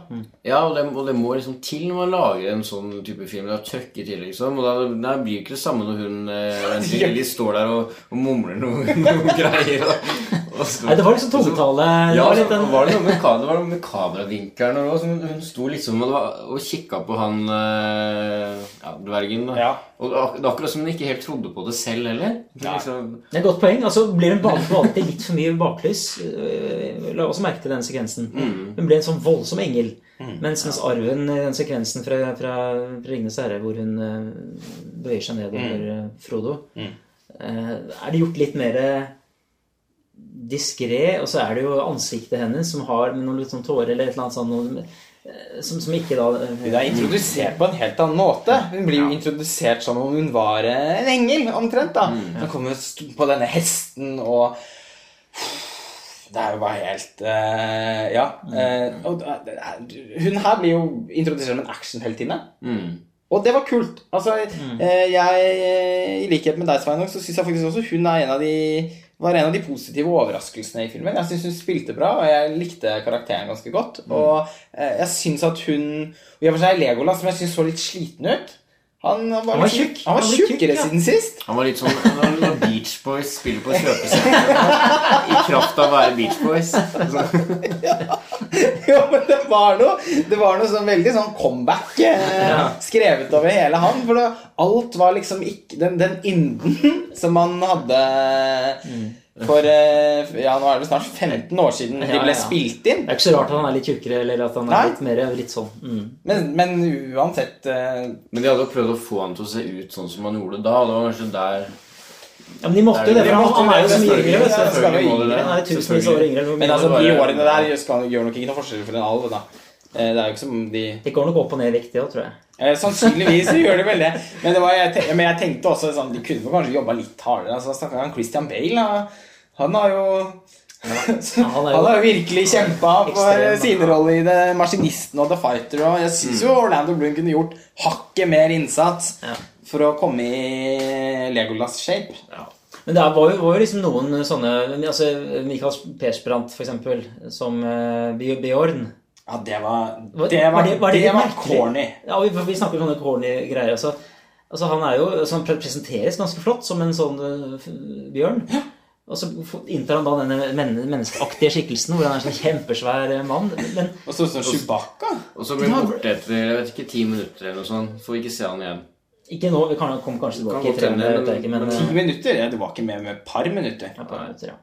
Ja, og det, og det må liksom til når man lager en sånn type film. Det er trøkk i til, liksom. Og da, da blir det ikke det samme når hun eh, står der og, og mumler noen, noe greier. Så- Nei, det var liksom tungetale. Det Ja, var litt den var det noe med, det var noe med kameravinkelen og sånn. Hun sto liksom og, det var- og kikka på han eh, ja, dvergen. Da. Ja. Og det det er akkurat som hun ikke helt trodde på det selv heller. Ja. Liksom, Det er et godt poeng. altså Blir hun valgt valgt litt for mye baklys øh, La også merke til den sekvensen. Hun ble en sånn voldsom engel. Mens, mens arven i den sekvensen fra, fra, fra Ringenes herre, hvor hun bøyer seg nedover mm. Frodo, øh, er det gjort litt mer diskré, og så er det jo ansiktet hennes som har noen litt sånn tårer eller et eller annet sånt noe, øh, som, som ikke da øh, Hun er introdusert på en helt annen måte. Hun blir jo introdusert som om hun var eh, en engel, omtrent. da Hun kommer på denne hesten og Det er jo bare helt uh, Ja. Uh, og er- hun her blir jo introdusert som en actionheltinne. mm. Og det var kult. Altså, eh, jeg, I likhet med deg, Sveinung, så syns jeg faktisk også hun er en av de var en av de positive overraskelsene i filmen. Jeg syns hun spilte bra, og jeg likte karakteren ganske godt. Og eh, jeg syns at hun i og for seg Legolas, som jeg syns så litt sliten ut Han var, Han var tjukk. Han var tjukkere ja. siden sist. Han var litt sånn han var Beach Boys spiller på kjøpesenteret I kraft av å være Beach Boys. ja. jo, men det var noe Det var noe sånn veldig sånn comeback eh, skrevet over hele han. For det, alt var liksom ikke Den, den ynden som han hadde for eh, Ja, nå er det snart 15 år siden de Ja, ble ja. spilt inn. Det er ikke så rart at han er litt tjukkere, eller at han er Nei. litt mer litt sånn mm. Men, men uansett uh... men de hadde jo prøvd å få han til å se ut sånn som han gjorde da. Og det var kanskje der Ja, men de måtte jo det, for han, han er jo så mye yngre. Han er tusenvis år. Men altså, de årene der gjør, nok ikke noe forskjell for en alv, da. Eh, Det er jo ikke som de Det går nok opp og ned i vekt, det òg, tror jeg. Eh, Sannsynligvis gjør det vel det. Men, det var, jeg, men jeg tenkte også sånn De kunne kanskje jobba litt hardere. Altså, Stakkars han Christian Bale. da. Han har jo han er jo- virkelig kjempa for siderolle sine roller i det Maskinisten og The Fighter. Og jeg syns jo Orlando Bloom kunne gjort hakket mer innsats Ja. for å komme i Legolas-shape. Men det var jo, var jo liksom noen sånne altså Michael Persbrandt, for eksempel, som uh, Bjørn. Ja, det var Det var, var det- var det det var corny. Ja, vi, vi snakker om sånne corny greier. Altså, altså Han er jo altså, Han presenteres ganske flott som en sånn uh, bjørn. bjørn. Og så inntar han da denne men menneskeaktige skikkelsen hvor han er en sånn kjempesvær øh, mann. Men Og så sånn Chewbacca. Og så blir han borte etter jeg vet ikke, ti minutter eller noe sånt. Får vi ikke se han igjen. ikke nå. Vi kan, komme kanskje tilbake Kan i tre ikke. Men Ti øh, minutter? Ja, det var ikke med med et par minutter. ja, par minutter, ja.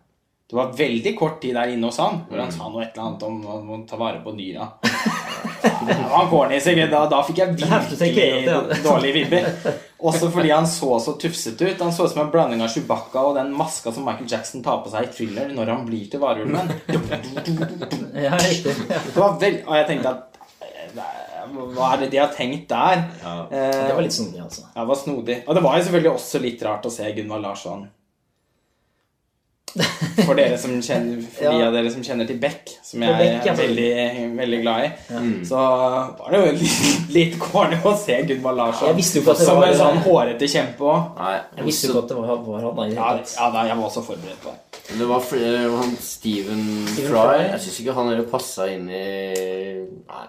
Det var veldig kort tid der inne hos han, hvor han sa noe et eller annet om å ta vare på dyra. Da, da fikk jeg virkelig dårlige vibber. Også fordi han så så tufsete ut. Han så ut som en blanding av Chewbacca og den maska som Michael Jackson tar på seg i thriller når han blir til varulven. ja, riktig. Det var vel, Og jeg tenkte at eh, Hva er det de har tenkt der? Ja, Det var litt snodig, altså. Ja, det var snodig. Og det var jo selvfølgelig også litt rart å se Gunvald Larsson. For dere som kjenner, for de Ja. av dere som kjenner til Beck, som jeg Beck, ja, er veldig, veldig glad i, så var det jo litt, litt corny å se Gunvald Larsson som en sånn hårete kjempe òg. Jeg visste jo ikke at det var, var han. Ja, ja, da, jeg var også forberedt på det. Det var flere, han Steven, Steven Fry. Fry. Jeg syns ikke han heller passa inn i Nei.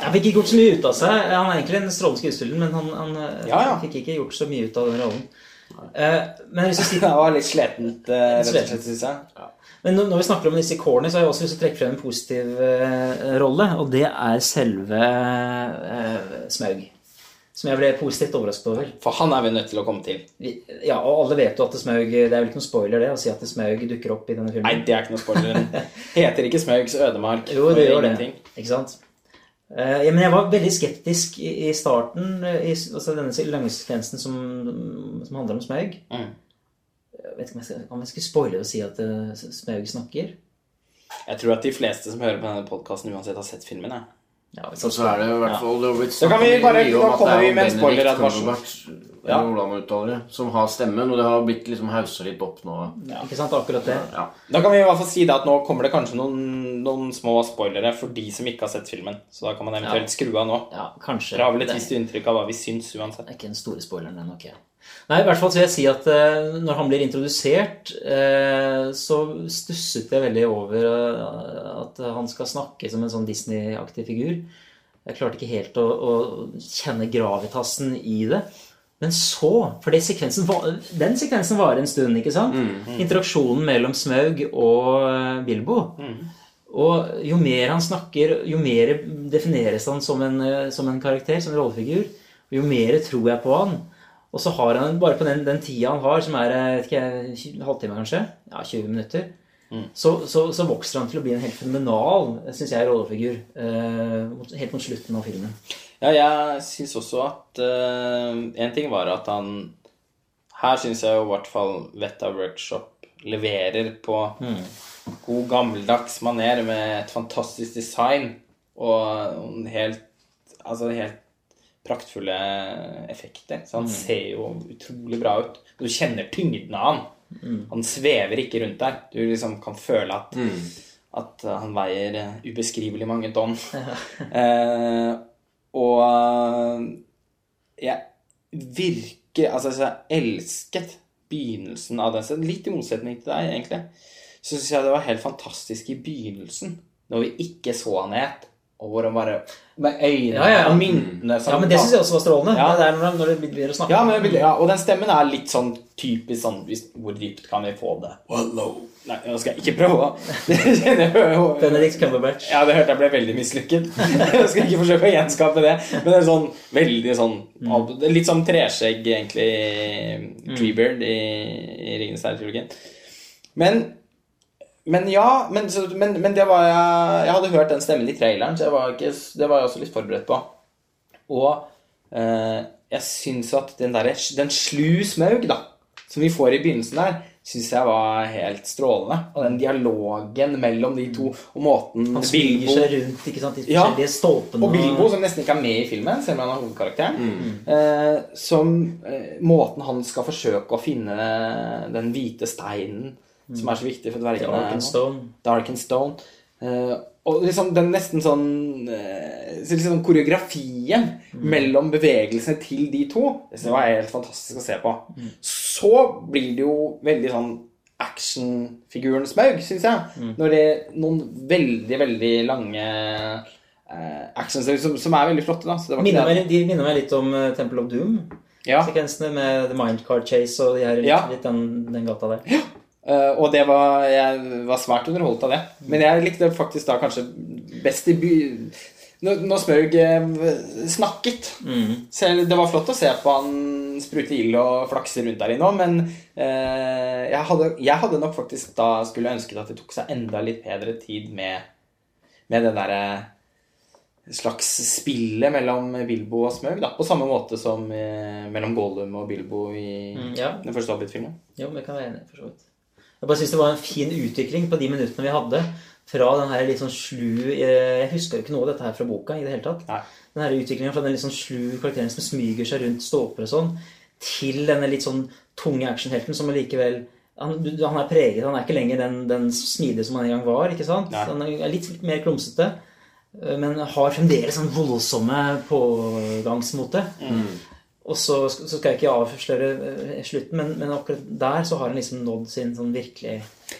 Han fikk ikke gjort så mye ut av seg. Han er egentlig en strålende skuespiller, men han, han Ja, ja. fikk ikke gjort så mye ut av den rollen. Eh, men hvis vi sier Det var litt sletent, uh, rett og slett, syns jeg. Men når når vi snakker om disse kårene, så har jeg også lyst til å trekke frem en positiv uh, rolle, og det er selve uh, Smaug. Som jeg ble positivt overrasket over. For han er vi nødt til å komme til. Vi, ja, og alle vet jo at Smaug Det er vel ikke noen spoiler det å si at Smaug dukker opp i denne filmen? Nei, det er ikke noe spoiler. Heter ikke Smaugs ødemark. Jo, det gjør det. Ikke sant? Eh, ja, men jeg var veldig skeptisk i, starten, eh, i, altså denne lange som, som handler om Smaug. Mm. Jeg vet ikke om jeg skal, om jeg skal spoile og si at uh, Smaug snakker. Jeg tror at de fleste som hører på denne podkasten, uansett har sett filmen. jeg. Ja, Og så er det i hvert fall ja. Da kan vi bare- da kommer er vi med en spoileradvarsel. Ja. uttaler som har stemmen, og det har blitt liksom haussa litt opp nå. Ikke sant, akkurat det. Ja. Da kan vi i hvert fall si det at nå kommer det kanskje noen, noen små spoilere for de som ikke har sett filmen. Så da kan man eventuelt skru av nå. Ja, kanskje. Dere har vel et visst inntrykk av hva vi syns uansett. Det er ikke den store spoileren, den nok. Nei, i hvert fall så vil jeg si at eh, når han blir introdusert, eh, så stusset jeg veldig over eh, at han skal snakke som en sånn Disney-aktig figur. Jeg klarte ikke helt å, å kjenne gravitasen i det. Men så For det sekvensen var, den sekvensen varer en stund, ikke sant? Interaksjonen mellom Smaug og Bilbo. Og jo mer han snakker, jo mer defineres han som en, som en karakter, som en rollefigur. Og jo mer tror jeg på han. Og så har han bare på den, den tida han har, som er eh, ikke, jeg, en halvtime kanskje, ja, 20 minutter, så, så, så vokser han til å bli en helt fenomenal, synes jeg, rollefigur. uh, helt mot slutten av filmen. Ja, jeg syns også at eh, En ting var at han Her syns jeg jo i hvert fall Vetta Workshop leverer på god gammeldags maner med et fantastisk design og en helt Altså helt praktfulle effekter. Så han ser jo utrolig bra ut. Du kjenner tyngden av han. Han svever ikke rundt der. Du liksom kan føle at, at han veier eh, ubeskrivelig mange tonn. eh, og eh, jeg virker Altså, jeg elsket begynnelsen av den. Så litt i motsetning til deg, egentlig. Så syns jeg det var helt fantastisk i begynnelsen, når vi ikke så han et, og hvor han bare Med øynene Ja, ja, ja. og myntene sammen. Ja, men det syns jeg også var strålende. Ja. Det er når, når det begynner å snakke. ja, men, ja, og den stemmen er litt sånn typisk sånn hvis, Hvor dypt kan vi få det? Hello. Nei, nå skal jeg ikke prøve. Benedict Cumberbatch. Ja, det hørte jeg ble veldig mislykket. Jeg skal ikke forsøke å gjenskape det. Men det er sånn veldig sånn det er Litt som treskjegg, egentlig, Treebeard i, i Ringenes herre-trilogien. Men men ja, men, men, men det var jeg Jeg hadde hørt den stemmen i traileren, så var ikke, det var jeg også litt forberedt på. Og eh, jeg syns at den derre Den slu smaug, da, som vi får i begynnelsen der, syns jeg var helt strålende. Og den dialogen mellom de to, og måten Han smyger Bilbo seg rundt ikke sant, de Ja, stolpene. og Bilbo, som nesten ikke er med i filmen, selv om han er hovedkarakteren. Eh, som eh, måten han skal forsøke å finne den hvite steinen som er så viktig for dvergene. Arkenstone. Darkenstone. Eh, og liksom den nesten sånn uh, så liksom koreografien mellom bevegelsene til de to Det var helt fantastisk å se på. Så blir det jo veldig sånn actionfigurens Smaug, syns jeg. Når det er noen veldig, veldig lange uh, actionscener som, som er veldig flotte. da Minner meg, de minner meg litt om Temple of Doom. ja. Sekvensene med The Mindcard Chase og de her, litt, Ja. litt den, den gata der. Eh, og det var, jeg var svært underholdt av det. Men jeg likte faktisk da kanskje best i by... Når, når Smørg snakket. snakket. Selv, det var flott å se på han sprute ild og flakse rundt der inne òg, men uh, jeg, hadde, jeg hadde nok faktisk da skulle ønsket at det tok seg enda litt bedre tid med, med det derre slags spillet mellom Bilbo og Smøg, da. På samme måte som uh, mellom Gollum og Bilbo i Mm, ja. den første Hobbit-filmen. Jo, vi kan være enig, for så vidt. Jeg bare synes det var en fin utvikling på de minuttene vi hadde. Fra den her litt sånn slu eh, Jeg husker jo ikke noe av dette her fra boka i det hele tatt. Nei. Den her utviklingen fra den litt sånn slu karakteren som smyger seg rundt ståper og sånn, til denne litt sånn tunge actionhelten som allikevel han, han er preget. Han er ikke lenger den, den smidige som han en gang var. ikke sant? Nei. Han er litt mer klumsete, eh, men har fremdeles sånn voldsomme pågangsmote. Og så, så skal jeg ikke avsløre eh, slutten, men, men akkurat der så har han liksom nådd sin sånn virkelig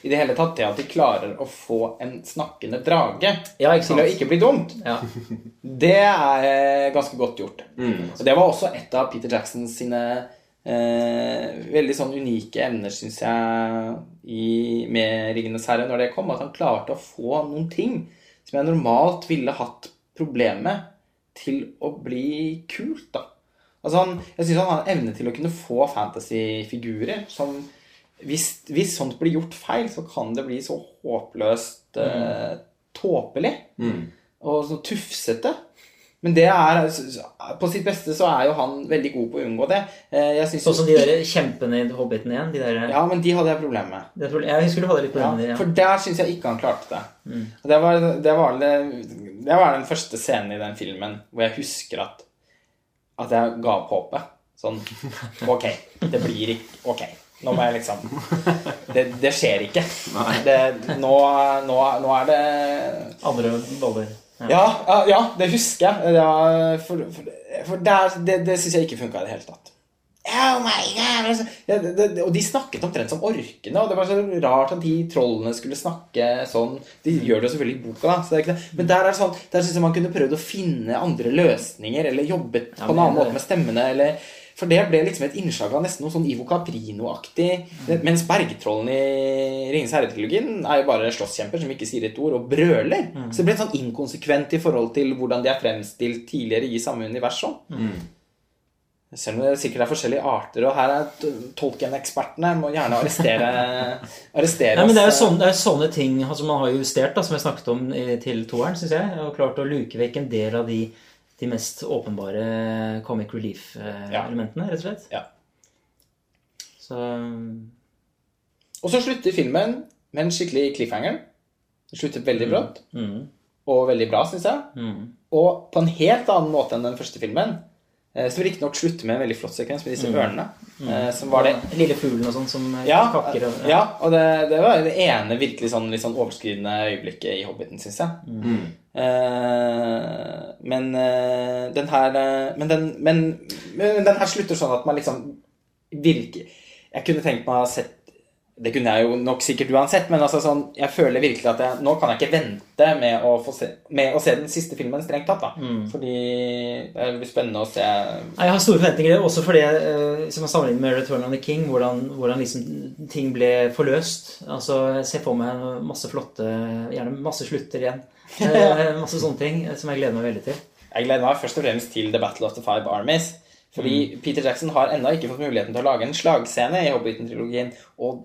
I det hele tatt det at de klarer å få en snakkende drage Ja, ikke til å ikke bli dumt, Ja. det er eh, ganske godt gjort. Og det var også et av Peter Jacksons sine eh, veldig sånn unike evner, syns jeg, i, med 'Ringenes herre' når det kom. At han klarte å få noen ting som jeg normalt ville hatt problemer med, til å bli kult, da. Altså han, jeg syns han har evne til å kunne få fantasyfigurer som hvis, hvis sånt blir gjort feil, så kan det bli så håpløst eh, tåpelig. Og så tufsete. Men det er På sitt beste så er jo han veldig god på å unngå det. Eh, Sånn som de der kjempene i Hobbiten igjen. De der, Ja, men de hadde jeg problemer med. det jeg husker du hadde litt Ja, problemer med det. for der syns jeg ikke han klarte det. Mm. det var, det, var det, det var den første scenen i den filmen hvor jeg husker at, at jeg ga opp håpet. Sånn Ok, det blir ikke Ok, nå må jeg liksom Det, det skjer ikke. Det, nå, nå, nå er det Andre boller. Ja. Ja, ja, det husker jeg. Ja, for for, for der, det, det syns jeg ikke funka i det hele tatt. Oh my God! altså, Ja, det, det, og de snakket omtrent som orkene, og det var så rart at de trollene skulle snakke sånn. De gjør det jo selvfølgelig i boka, da, så det men der er sånn, der syns jeg man kunne prøvd å finne andre løsninger, eller jobbet Ja, på en annen måte med stemmene, eller for det ble liksom et innslag av nesten noe sånn Ivo Caprino-aktig. Mens bergtrollene i Ringens herre-trilogien er jo bare slåsskjemper som ikke sier et ord, og brøler. Så det ble sånn inkonsekvent i forhold til hvordan de er fremstilt tidligere i samme univers òg. Selv om det sikkert er forskjellige arter, og her er t- Tolkien-ekspertene må gjerne arrestere, arrestere Nei, men det er jo oss. sånne, er sånne ting altså man har justert, da, som jeg snakket om til toeren, syns jeg. Og klart å luke vekk en del av de, de mest åpenbare comic relief-elementene, rett og slett. Ja. Så Og så slutter filmen med en skikkelig cliffhanger. Det slutter veldig brått, mm, og veldig bra, syns jeg. mm. Og på en helt annen måte enn den første filmen. Eh, Som riktignok slutter med en veldig flott sekvens med disse ørnene. eh, Som var det Lille fuglen og sånn som Ja, kakker og ja og det, det var det ene virkelig sånn, litt sånn overskridende øyeblikket i Hobbiten, syns jeg. Eh, men eh, den her eh, men den, men, men den her slutter sånn at man liksom virker Jeg kunne tenkt meg å ha sett Det kunne jeg jo nok sikkert uansett, men altså sånn, jeg føler virkelig at jeg, nå kan jeg ikke vente med å, få se, med å se den siste filmen strengt tatt. da. Fordi det blir spennende å se Jeg har store forventninger, også fordi eh, som jeg sammenlignet med Return of the King, hvordan, hvordan liksom ting ble forløst. Altså, Jeg ser for meg masse flotte Gjerne masse slutter igjen. Eh, masse sånne ting eh, som jeg gleder meg veldig til. Jeg gleder meg først og fremst til The Battle of the Five Armies. Fordi Peter Jackson har ennå ikke fått muligheten til å lage en slagscene i Hobbiten-trilogien. Og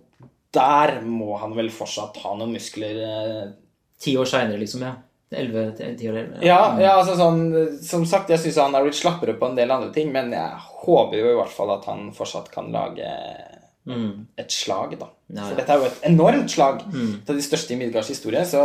der må han vel fortsatt ha noen muskler. eh. Ti år seinere, liksom. ja. Elleve, ti år elleve. Ja, ja altså sånn Som sagt, jeg syns han har blitt slappere på en del andre ting, men jeg håper jo i hvert fall at han fortsatt kan lage Mm. et slag, da. Ja, For dette er jo et enormt slag. mm. av de største i Midgards historie. Så,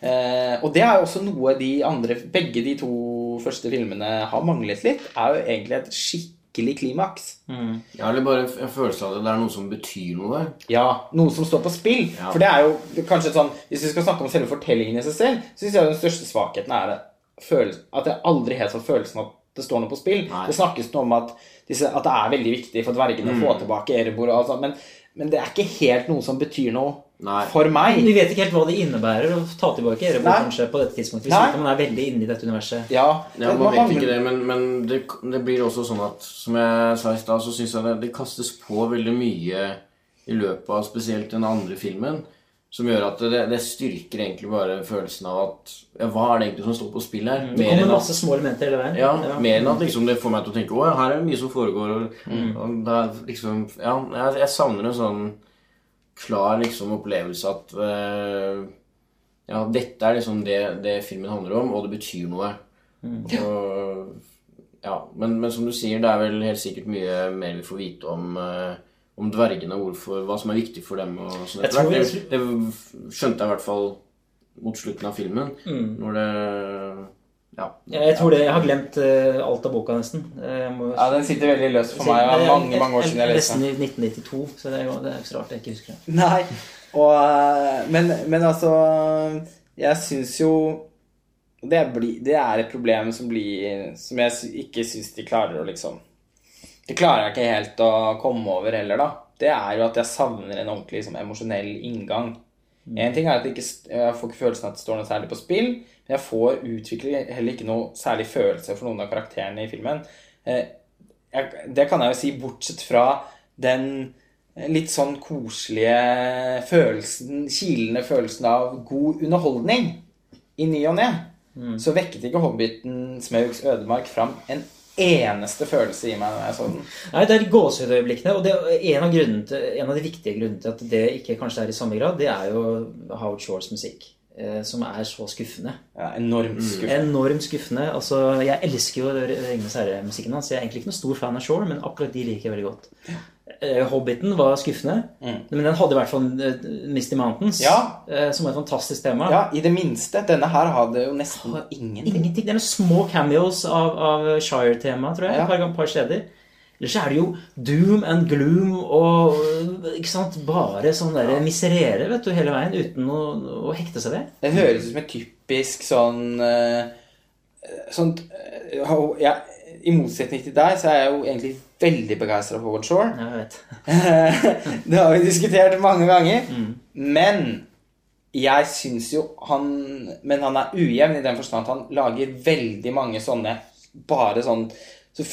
eh, og det er jo også noe de andre Begge de to første filmene har manglet litt. Er jo egentlig et skikkelig klimaks. Mm. Har litt bare en følelse av at det er noe som betyr noe. Ja, noe som står på spill. Ja. For det er jo kanskje sånn Hvis vi skal snakke om selve fortellingen i seg selv, så syns jeg den største svakheten er at jeg aldri helt får følelsen av at det står noe på spill. Nei. Det snakkes noe om at, disse, at det er veldig viktig for dvergene å få tilbake Erebor og alt sånt, men, men det er ikke helt noe som betyr noe Nei. for meg. Vi vet ikke helt hva det innebærer å ta tilbake Erebor på dette tidspunktet. Hvis ikke man er veldig inne i dette universet. Ja, Ja, det- man vet ikke det, men, men det, det blir også sånn at Som jeg sa i stad, så syns jeg det, det kastes på veldig mye i løpet av spesielt den andre filmen. Som gjør at det, det styrker egentlig bare følelsen av at ja, Hva er det egentlig som står på spill her? Det Mer kommer at, masse små elementer hele veien. ja, mer enn at liksom det får meg til å tenke Å, her er det mye som foregår. Og, Mm. og det er liksom Ja, jeg, jeg savner en sånn klar liksom opplevelse at uh, Ja, dette er liksom det, det filmen handler om, og det betyr noe. Mm. Og, ja, men, men som du sier, det er vel helt sikkert mye mer vi får vite om, uh, om dvergene og hvorfor, hva som er viktig for dem. Og sånt. Jeg tror det- det, skjønte jeg i hvert fall mot slutten av filmen. Når det Ja. Jeg tror det, jeg har glemt uh, alt av boka, nesten. Eh, må, Ja, den sitter veldig løst for meg. Det er mange, mange år siden jeg leste Nesten i 1992, så det er jo det er så rart jeg ikke husker det. Nei. Og, eh, men, men altså Jeg syns jo det, blir, det er et problem som blir Som jeg ikke syns de klarer å liksom Det klarer jeg ikke helt å komme over heller, da. Det er jo at jeg savner en ordentlig liksom, emosjonell inngang. En ting er at jeg, ikke, jeg får ikke følelsen av at det står noe særlig på spill, jeg får utvikle heller ikke noe særlig følelse for noen av karakterene i filmen. Eh, Det kan jeg jo si, bortsett fra den litt sånn koselige følelsen, kilende følelsen av god underholdning i ny og ne, så vekket ikke Hobbiten Smaugs ødemark fram en eneste følelse i meg når jeg så den. Nei, det er gåsehudøyeblikkene. Og det er en av, grunnen til, en av de viktige grunnene til at det ikke kanskje er i samme grad, det er jo Howard Shores musikk. Eh, Som er så skuffende. Ja, enormt skuffende. Enormt skuffende. Altså, jeg elsker jo Ringenes herre-musikken hans. Jeg er egentlig ikke noen stor fan av Shore, men akkurat de liker jeg veldig godt. Eh, Hobbiten var skuffende, men den hadde i hvert fall eh, Misty Mountains, Ja. eh, som var et fantastisk tema. Ja, i det minste. Denne her hadde jo nesten ingenting. Ingenting. Det er noen små cameos av, av Shire-temaet, tror jeg. Ja. Et par, par steder. Ellers så er det jo doom and gloom og ikke sant, bare sånn der miserere vet du, hele veien uten å, å hekte seg ved. Det høres ut som et typisk sånn sånn Sånt ja, I motsetning til deg så er jeg jo egentlig veldig begeistra for Howard Shore. Jeg vet. det har vi diskutert mange ganger. Men jeg syns jo han Men han er ujevn i den forstand at han lager veldig mange sånne Bare sånn så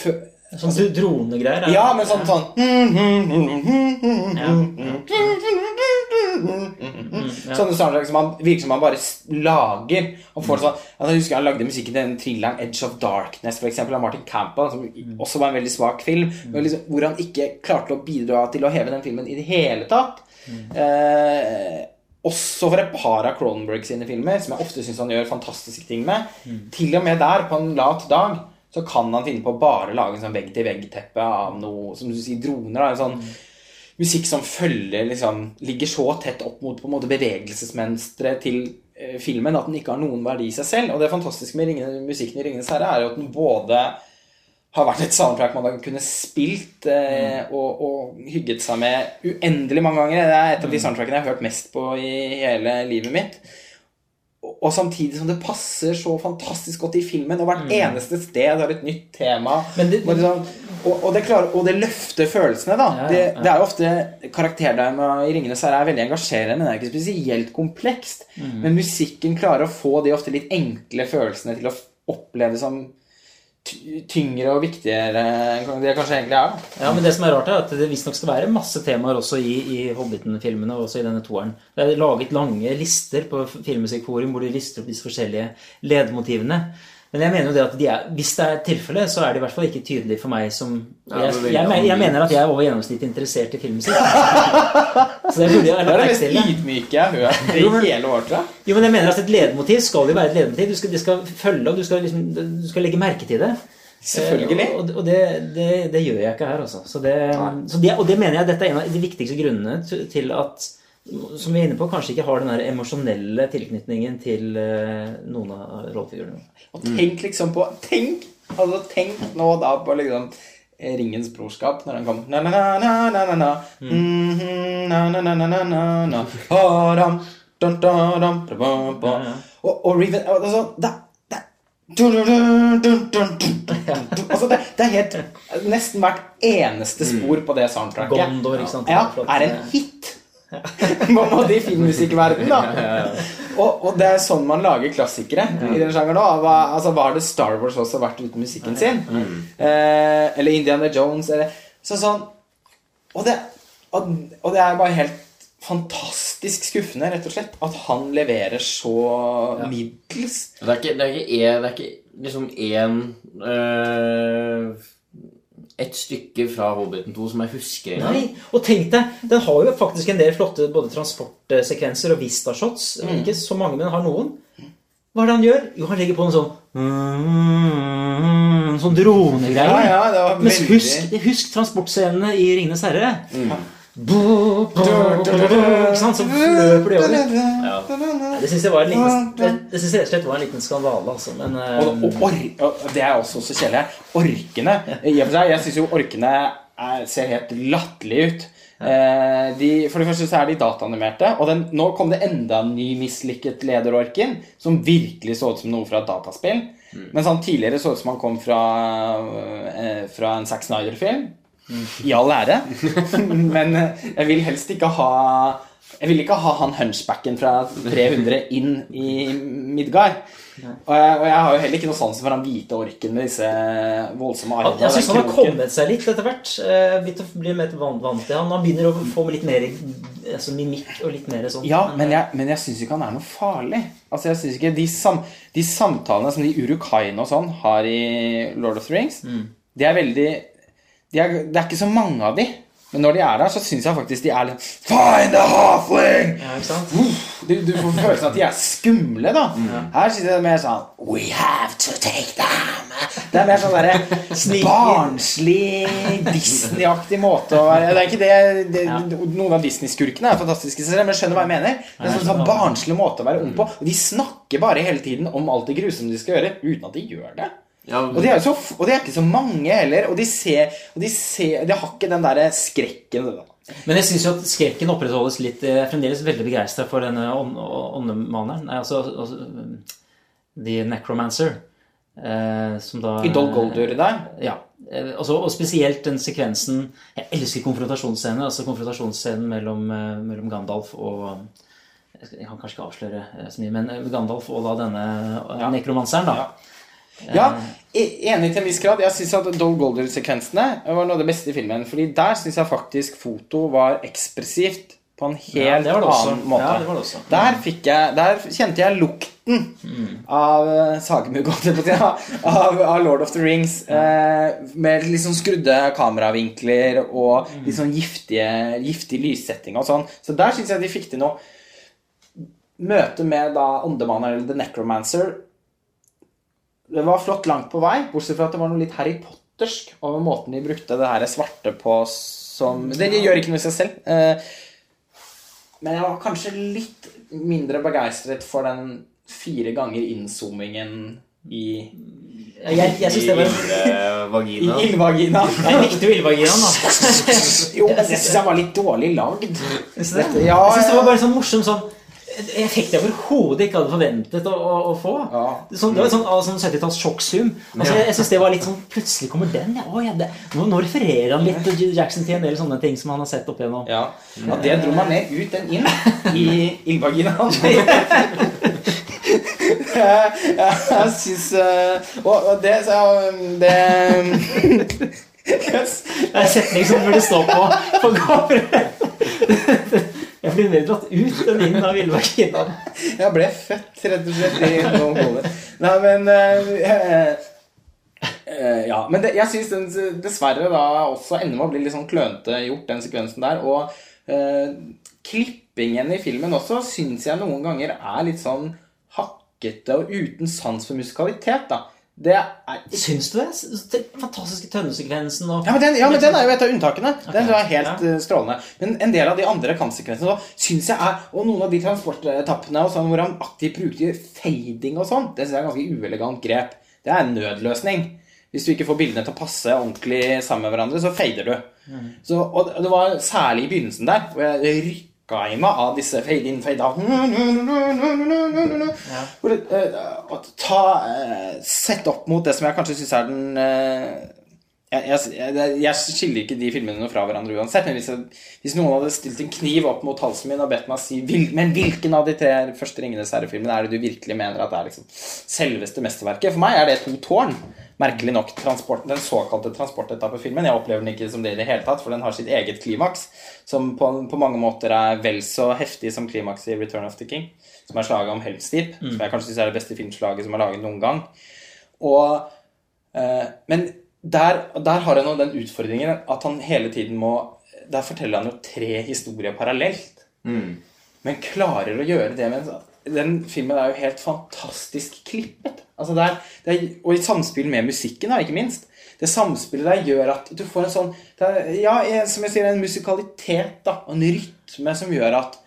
Sånn dro- dronegreier. er- Ja, men sånn sånn Sånne soundtrack som han virker som han bare lager. Og får sånn, altså, jeg husker han lagde musikken til den thrilleren Edge of Darkness for eksempel, av Martin Campbell, som også var en veldig svak film. Men liksom, hvor han ikke klarte å bidra til å heve den filmen i det hele tatt. Eh, også for et par av Cronenberg sine filmer, som jeg ofte syns han gjør fantastiske ting med. Til og med der, på en lat dag, så kan han finne på å bare lage en sånn vegg-til-vegg-teppe av noe som du sier, droner. Da, en sånn musikk som følger liksom, ligger så tett opp mot på en måte bevegelsesmønsteret til eh, filmen at den ikke har noen verdi i seg selv. Og det fantastiske med ringene, musikken i 'Ringenes herre' er jo at den både har vært et soundtrack man har kunnet spilt eh, og, og hygget seg med uendelig mange ganger. Det er et av de soundtrackene jeg har hørt mest på i hele livet mitt. Og, samtidig som det passer så fantastisk godt i filmen, og hvert eneste sted har et nytt tema. Men det- og, liksom, og, og, det klarer, og det løfter følelsene, da. Ja, ja, det, ja. det er jo ofte Karakterdrama i 'Ringenes herre' er veldig engasjerende, men det er ikke spesielt komplekst. Mm. Men musikken klarer å få de ofte litt enkle følelsene til å oppleve som tyngre og viktigere enn det kanskje egentlig er. Ja, men det som er rart er at det visstnok skal være masse temaer også i, i Hobbiten-filmene, og også i denne toeren. Det er laget lange lister på Filmmusikkforum hvor de lister opp disse forskjellige ledmotivene. Men jeg mener jo det at de er, hvis det er tilfelle, så er det i hvert fall ikke tydelig for meg som Ja, Jeg, er jeg, jeg mener at jeg er over gjennomsnittet interessert i filmmusikk. Så det burde jeg Det er det mest ydmyke jeg har hørt i hele året. Jo, men jeg mener at et ledemotiv skal jo være et ledemotiv. Du skal, det skal følge opp, du skal, liksom, du skal legge merke til det. Selvfølgelig. Eh, Og, og det, det, det gjør jeg ikke her, altså. Så det, så det, og det mener jeg dette er en av de viktigste grunnene til at som vi er inne på, kanskje ikke har den der emosjonelle tilknytningen til eh, noen av rollefigurene. Og tenk liksom på Tenk altså tenk nå da på liksom eh, Ringens brorskap når den kom. Na na na na na na na. Mhm, na na na. Og, Riven altså, det, det, altså, er helt Nesten hvert eneste spor på det soundtracket. Gondor, ikke sant? ja, er en hit på en måte i filmmusikkverdenen, da. Og, og det er sånn man lager klassikere i den sjangeren òg. Hva, altså, hva hadde det Star Wars også vært uten musikken sin? Eh, eller Indiana Jones, eller så sånn og det, og, og det er bare helt fantastisk skuffende, rett og slett, at han leverer så middels. Det er ikke, det er ikke, en, det er ikke liksom én øh, Et stykke fra Hobbiten 2 som jeg husker engang. Nei, og tenk deg, den har jo faktisk en del flotte både transportsekvenser og Vista-shots. Mm. Ikke så mange, men har noen. Hva er det han gjør? Jo, han legger på en sånn mm, Sånn dronegreie. Ja, ja, Mens veldig- husk, husk transportscenene i 'Ringenes herre'. Mm. Bo, bo, bo, bo, Ikke sant? Så løper de over. Det syns jeg var en liten Det, det synes jeg rett og slett var en liten skandale, altså. Men eh, Og, og, or, og det er også så kjedelig. Orkene seg, Jeg syns jo orkene er, ser helt latterlige ut. Ja. de, for det første så er de dataanimerte. Og den, nå kom det enda en ny mislykket lederorken, som virkelig så ut som noe fra et dataspill. Mens han tidligere så ut som han kom fra, eh, fra en Zack Snyder-film. I all ære. Men eh, jeg vil helst ikke ha Jeg vil ikke ha han hunchbacken fra 300 inn i Midgard. Og jeg, og jeg har jo heller ikke noe sans for han hvite orken med disse voldsomme armene. Jeg syns han har kommet seg litt etter hvert. Eh, Begynt å bli mer vant, vant til han. Han begynner å få litt mer altså, mimikk og litt mer sånn. Ja, men jeg, men jeg syns ikke han er noe farlig. Altså, jeg synes ikke De, sam, de samtalene som de urukaine og sånn har i Lord of the Rings, de er veldig de er, Det er ikke så mange av de. Men når de er der, så syns jeg faktisk de er litt Find the halfling! Ja, ikke sant? Du, du får følelsen at de er skumle, da. Her synes jeg det er mer sånn We have to take them. Det er mer sånn derre barnslig, Disney-aktig måte å være Det er ikke det, det Noen av Disney-skurkene er fantastiske, men jeg skjønner hva jeg mener. Det er en sånn barnslig måte å være ung på. Og de snakker bare hele tiden om alt det grusomme de skal gjøre, uten at de gjør det. Ja, Og de er, så, og de er ikke så mange heller. Og de ser, og de, ser de har ikke den derre skrekken. Men jeg syns jo at skrekken opprettholdes litt. Jeg er fremdeles veldig begeistra for denne ånd- åndemaneren. Nei, altså, altså um, The Necromancer. Eh, som da I Dol Goldur der. Ja. Eh, altså, og spesielt den sekvensen Jeg elsker konfrontasjonsscenen. Altså konfrontasjonsscenen mellom, eh, mellom Gandalf og Jeg kan kanskje ikke avsløre eh, så mye, men eh, Gandalf og da denne eh, Ja. nekromanseren, da. Ja. Ja, e- enig til en viss grad. Jeg syns at Doll Golder-sekvensene var noe av det beste i filmen. Fordi der syns jeg faktisk foto var ekspressivt på en helt Ja, annen måte. Ja, det var. Der, jeg, der kjente jeg lukten av uh, Sagemugg, av, av Lord of the Rings. eh, med sånn skrudde kameravinkler og litt sånn giftige, giftig lyssetting og sånn. Så der syns jeg de fikk til noe. Møtet med da åndemannen, eller The Necromancer, det var flott langt på vei, bortsett fra at det var noe litt Harry Pottersk over måten de brukte det her svarte på som Det gjør ikke noe i seg selv. Eh, Men jeg var kanskje litt mindre begeistret for den fire ganger innzoomingen i Jeg, jeg synes det var I I ildvagina. Jeg likte jo ildvaginaen, da. Jo, men det syns jeg var litt dårlig lagd. Synes du det? Ja, jeg det var bare sånn morsom sånn effekt jeg overhodet ikke hadde forventet å, å, å få. Ja. Sånn, det var sånn, ah, sånn 70-talls sjokksum. Altså, jeg jeg synes det var litt sånn Plutselig kommer den. Ja, å, ja, det, nå, nå refererer han litt til Jackson til en del sånne ting som han har sett opp igjennom. Ja. ja, det dro meg mer ut enn inn i ildvaginaen. jeg jeg syns eh, Og, det så, Det Yes. Det er en setning som burde stå på på coveret. Jeg blir mer dratt ut enn inn av villmarken. Jeg ble født, rett og slett, i hoder. Nei, men eh, eh, Ja. Men det, jeg syns dessverre da også ender med å bli litt sånn klønete gjort, den sekvensen der. Og eh, klippingen i filmen også syns jeg noen ganger er litt sånn hakkete og uten sans for musikalitet, da. Det er Syns du det? Den fantastiske tønnesekvensen og ja men, den, ja, men den er jo et av unntakene. Den er helt ja. eh, strålende. Men en del av de andre kampsekvensene syns jeg er Og noen av de transportetappene og sånn, hvor han aktivt bruker fading og sånn, det syns jeg er ganske uelegant grep. Det er en nødløsning. Hvis du ikke får bildene til å passe ordentlig sammen med hverandre, så fader du. Mm. Så, og det var særlig i begynnelsen der, hvor jeg meg av disse fade in, fade out hvor det, eh, at ta, eh, Sett opp mot det som jeg kanskje syns er den eh, jeg, jeg, jeg, skiller ikke de filmene fra hverandre uansett. Men hvis, jeg, hvis noen hadde stilt en kniv opp mot halsen min og bedt meg si vil, Men hvilken av de tre første Ringenes herre-filmene er det du virkelig mener at er liksom selveste mesterverket? For meg er det To tårn. Merkelig nok den såkalte transportetappefilmen. Jeg opplever den ikke som det i det hele tatt, for den har sitt eget klimaks, som på, på mange måter er vel så heftig som klimakset i Return of the King, som er slaget om Helm's Deep, som jeg kanskje syns er det beste filmslaget som er laget noen gang. Og, eh, men der, der har han jo den utfordringen at han hele tiden må Der forteller han jo tre historier parallelt. Men klarer å gjøre det med Den filmen er jo helt fantastisk klippet. Altså det er, det er, og i samspill med musikken, da, ikke minst. Det samspillet der gjør at du får en sånn er, Ja, som jeg sier, en musikalitet da, og en rytme som gjør at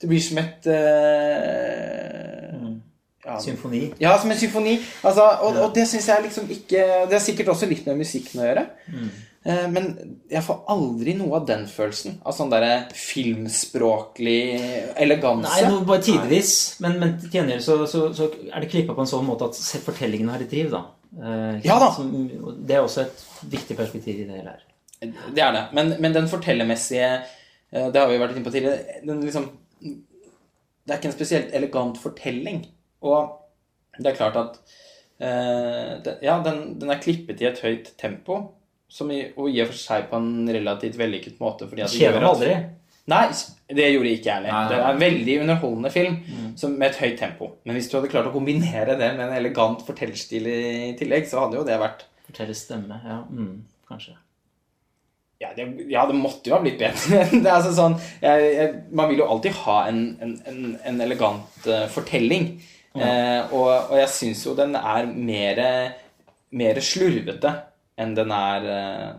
det blir som et eh, ja, symfoni. ja, som en symfoni. Altså, og, og det syns jeg liksom ikke Det har sikkert også litt med musikken å gjøre. Eh, Men jeg får aldri noe av den følelsen. Av sånn derre filmspråklig eleganse. Nei, no, bare tidvis. Men, men til gjengjeld så, så, så er det klippa på en sånn måte at fortellingene fortellingen har et driv, da. Eh, Ja da. Som, det er også et viktig perspektiv i det hele her. Det er det. Men, men den fortellermessige eh, Det har vi vært inne på tidligere. Den liksom Det er ikke en spesielt elegant fortelling. Og det er klart at eh, det, Ja, den, den er klippet i et høyt tempo, som i, og i og for seg på en relativt vellykket måte. fordi at det meg aldri. Nei, det gjorde ikke jeg heller. Det er en veldig underholdende film som, med et høyt tempo. Men hvis du hadde klart å kombinere det med en elegant fortellerstil i tillegg, så hadde jo det vært Forteller stemme. Ja, mm, kanskje. Ja, det, ja, det måtte jo ha blitt bedre. det er altså sånn, jeg, jeg, man vil jo alltid ha en, en, en, en elegant uh, fortelling. Eh, og, og jeg syns jo den er mer, mer slurvete enn den er eh,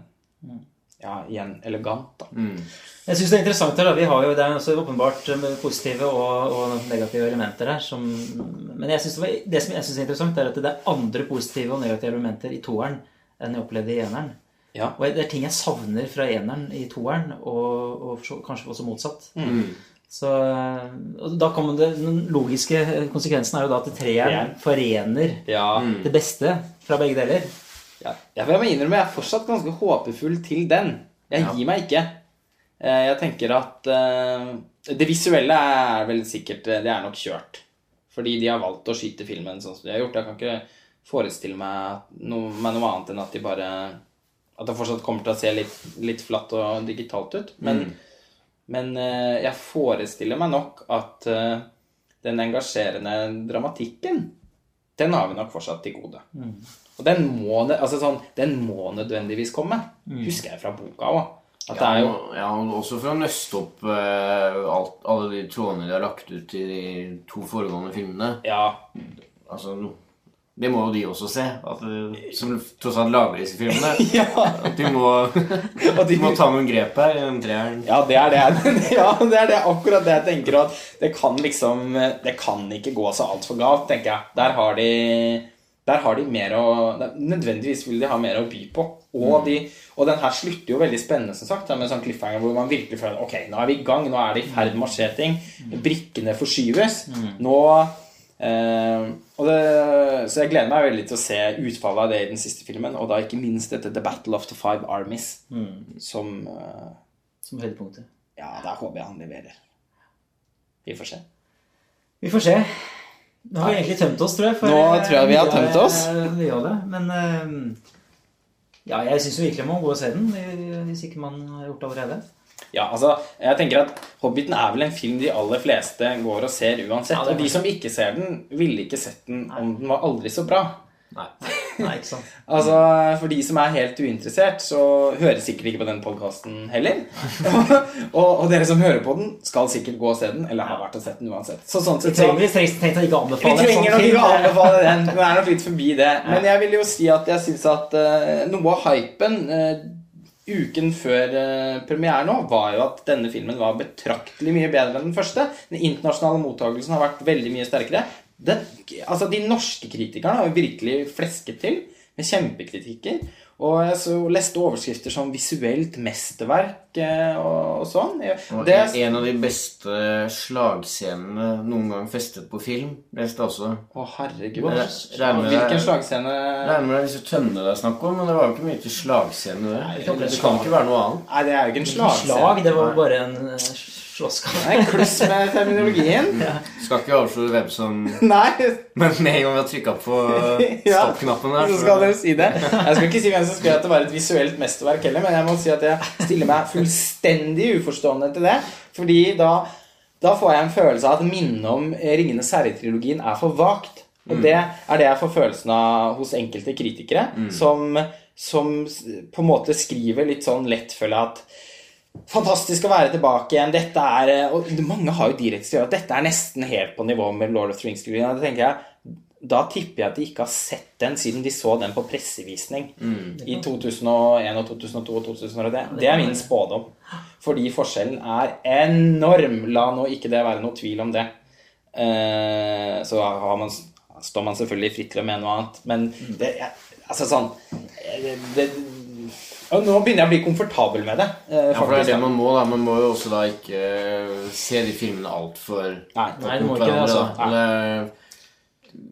Ja, igjen elegant, da. Mm. Jeg synes det er interessant her, da. Vi har jo, Det er også åpenbart eh, positive og, og negative elementer her. Som, men jeg synes det, var, det som jeg syns er interessant, er at det er andre positive og negative elementer i toeren enn jeg opplevde i eneren. Ja. Og det er ting jeg savner fra eneren i toeren, og, og kanskje også motsatt. Mm. Så og da kommer det, Den logiske konsekvensen er jo da at treeren forener Ja. det beste fra begge deler. Ja, ja, for jeg må innrømme, jeg er fortsatt ganske håpefull til den. Jeg Ja. gir meg ikke. Eh, Jeg tenker at eh, Det visuelle er vel sikkert eh, Det er nok kjørt. Fordi de har valgt å skyte filmen sånn som de har gjort. Jeg kan ikke forestille meg noe, meg noe annet enn at de bare At det fortsatt kommer til å se litt, litt flatt og digitalt ut. Men, men eh, jeg forestiller meg nok at eh, den engasjerende dramatikken, den har vi nok fortsatt til gode. Og den må, altså sånn, den må nødvendigvis komme. Husker jeg fra boka òg. Ja, jo ja, også for å nøste opp eh, alt, alle de trådene de har lagt ut i de to foregående filmene. Ja, Altså, no- det må jo de også se, at, eh, som tross alt lager disse filmene. ja, At de må, de, må ta noen grep her ja, det er det, ja, det er det akkurat det jeg tenker. At det kan liksom Det kan ikke gå så altfor galt, tenker jeg. Der har de der har de mer å Nødvendigvis vil de ha mer å by på. Og, de, og den her slutter jo veldig spennende, som sagt, med sånn cliffhanger hvor man virkelig føler Ok, nå er vi i gang. Nå er det i ferd med å skje ting. Brikkene forskyves. Nå eh, og det, Så jeg gleder meg veldig til å se utfallet av det i den siste filmen. Og da ikke minst dette The Battle of the Five Armies, som uh, Som høydepunktet. Ja, der håper jeg han leverer. Vi får se. Vi får se. Nå har vi egentlig tømt oss, tror jeg. Nå eh, tror jeg vi har tømt oss. Vi av det. Men uh, ja, jeg syns virkelig man må gå og se den, hvis ikke man har gjort det allerede. Ja, altså, jeg tenker at Hobbiten er vel en film de aller fleste går og ser uansett. Og de som ikke ser den, ville ikke sett den om den var aldri så bra. Nei. Nei, ikke sant? Altså, For de som er helt uinteressert, så hører sikkert ikke på den podkasten heller. og, og dere som hører på den, skal sikkert gå og se den, eller har vært og sett den uansett. Så sånn Vi sett så trenger vi trenger- ikke å vi anbefale trenger sånn nok ikke anbefale den. Den er nok litt forbi det. Men jeg vil jo si at jeg syns at uh, noe av hypen eh, uken før eh, premieren nå, var jo at denne filmen var betraktelig mye bedre enn den første. Den internasjonale mottakelsen har vært veldig mye sterkere. Den, altså De norske kritikerne har jo virkelig flesket til med kjempekritikker. Og jeg så leste overskrifter som 'visuelt mesterverk' eh, og, og sånn. Og Det, en av de beste slagscenene noen gang festet på film, leste jeg også. å, herregud. Regner Hvilken slagscene regner med det er disse tønnene det er snakk om, men det var jo ikke mye til slagscene. Det, Nei, det, det kan ikke være noe annet. Nei, det er jo ikke en slagscene. Slag, det var bare en eh, slåsskamp. Det er en kluss med terminologien. Skal ikke avsløre hvem som Nei, Men med en gang vi har trykka på stopp-knappen her, så skal dere si det. Jeg skal ikke si hvem som skrev at det var et visuelt mesterverk heller, men jeg må si at jeg stiller meg fullstendig uforstående til det. Fordi da, da får jeg en følelse av at minnet om Ringenes herre-trilogien er for vagt. Og det er det jeg får følelsen av hos enkelte kritikere, som, som på en måte skriver litt sånn lettfølge at Fantastisk å være tilbake igjen. Dette er, eh, og Mange har jo direkte skrevet at dette er nesten helt på nivå med Lord of the Rings-trilogien. Da tenker jeg, da tipper jeg at de ikke har sett den siden de så den på pressevisning i 2001 og 2002 og 2003. Det er min spådom. Fordi forskjellen er enorm. La nå ikke det være noe tvil om det. Eh, så har man, står man selvfølgelig fritt til å mene noe annet. Men det, jeg- altså sånn det, det, og Nå begynner jeg å bli komfortabel med det. eh, Ja, for det er faktisk. det man må, da. Man må jo også da ikke se de filmene altfor ikke det, altså. Eller,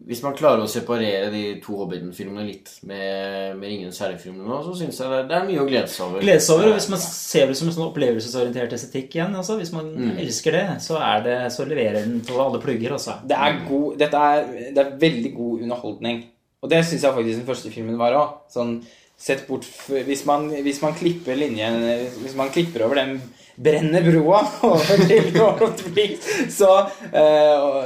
hvis man klarer å separere de to Hobbiten-filmene litt med, med Ringenes herre-filmene nå, så syns jeg det, det er mye å glede seg over. Glede seg over, og Hvis man ser det som en sånn opplevelsesorientert estetikk igjen, altså, hvis man Mm. elsker det, så, er det, så leverer den på alle plugger. Altså. Det er, god, dette er, det er veldig god underholdning. Og det syns jeg faktisk den første filmen var òg. Sånn, sett bort hvis man, hvis man klipper linjen Hvis man klipper over den brennende broa over til Lord of Rings, så øh, og,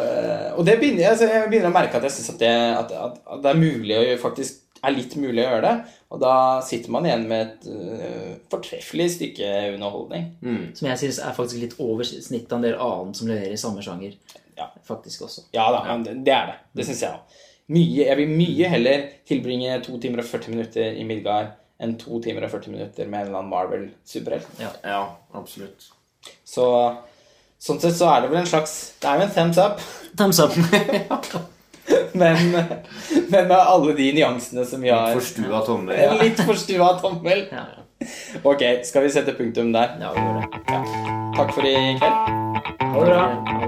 og det begynner, altså, jeg begynner å merke at jeg syns at, det- at, at, at det er mulig å gjøre- faktisk er litt mulig å gjøre det. Og da sitter man igjen med et eh, fortreffelig stykke underholdning. Mm. Som jeg syns er faktisk litt over snittet av en del annet som leverer i samme sjanger. Ja. Faktisk også. Ja da, det er det. Det syns jeg òg. Mye, jeg vil mye heller tilbringe 2 timer og 40 minutter i Midgard enn 2 timer og 40 minutter med en eller annen Marvel-superhelt. Ja, absolutt. Så sånn sett så er det vel en slags Det er jo en thumbs up, Thumbs up. men, men med alle de nyansene som vi har. Forstua tommel. Ja. litt forstua tommel. ja, Ok, skal vi sette punktum der? ja, vi gjør det. Takk for i kveld. Ha det bra.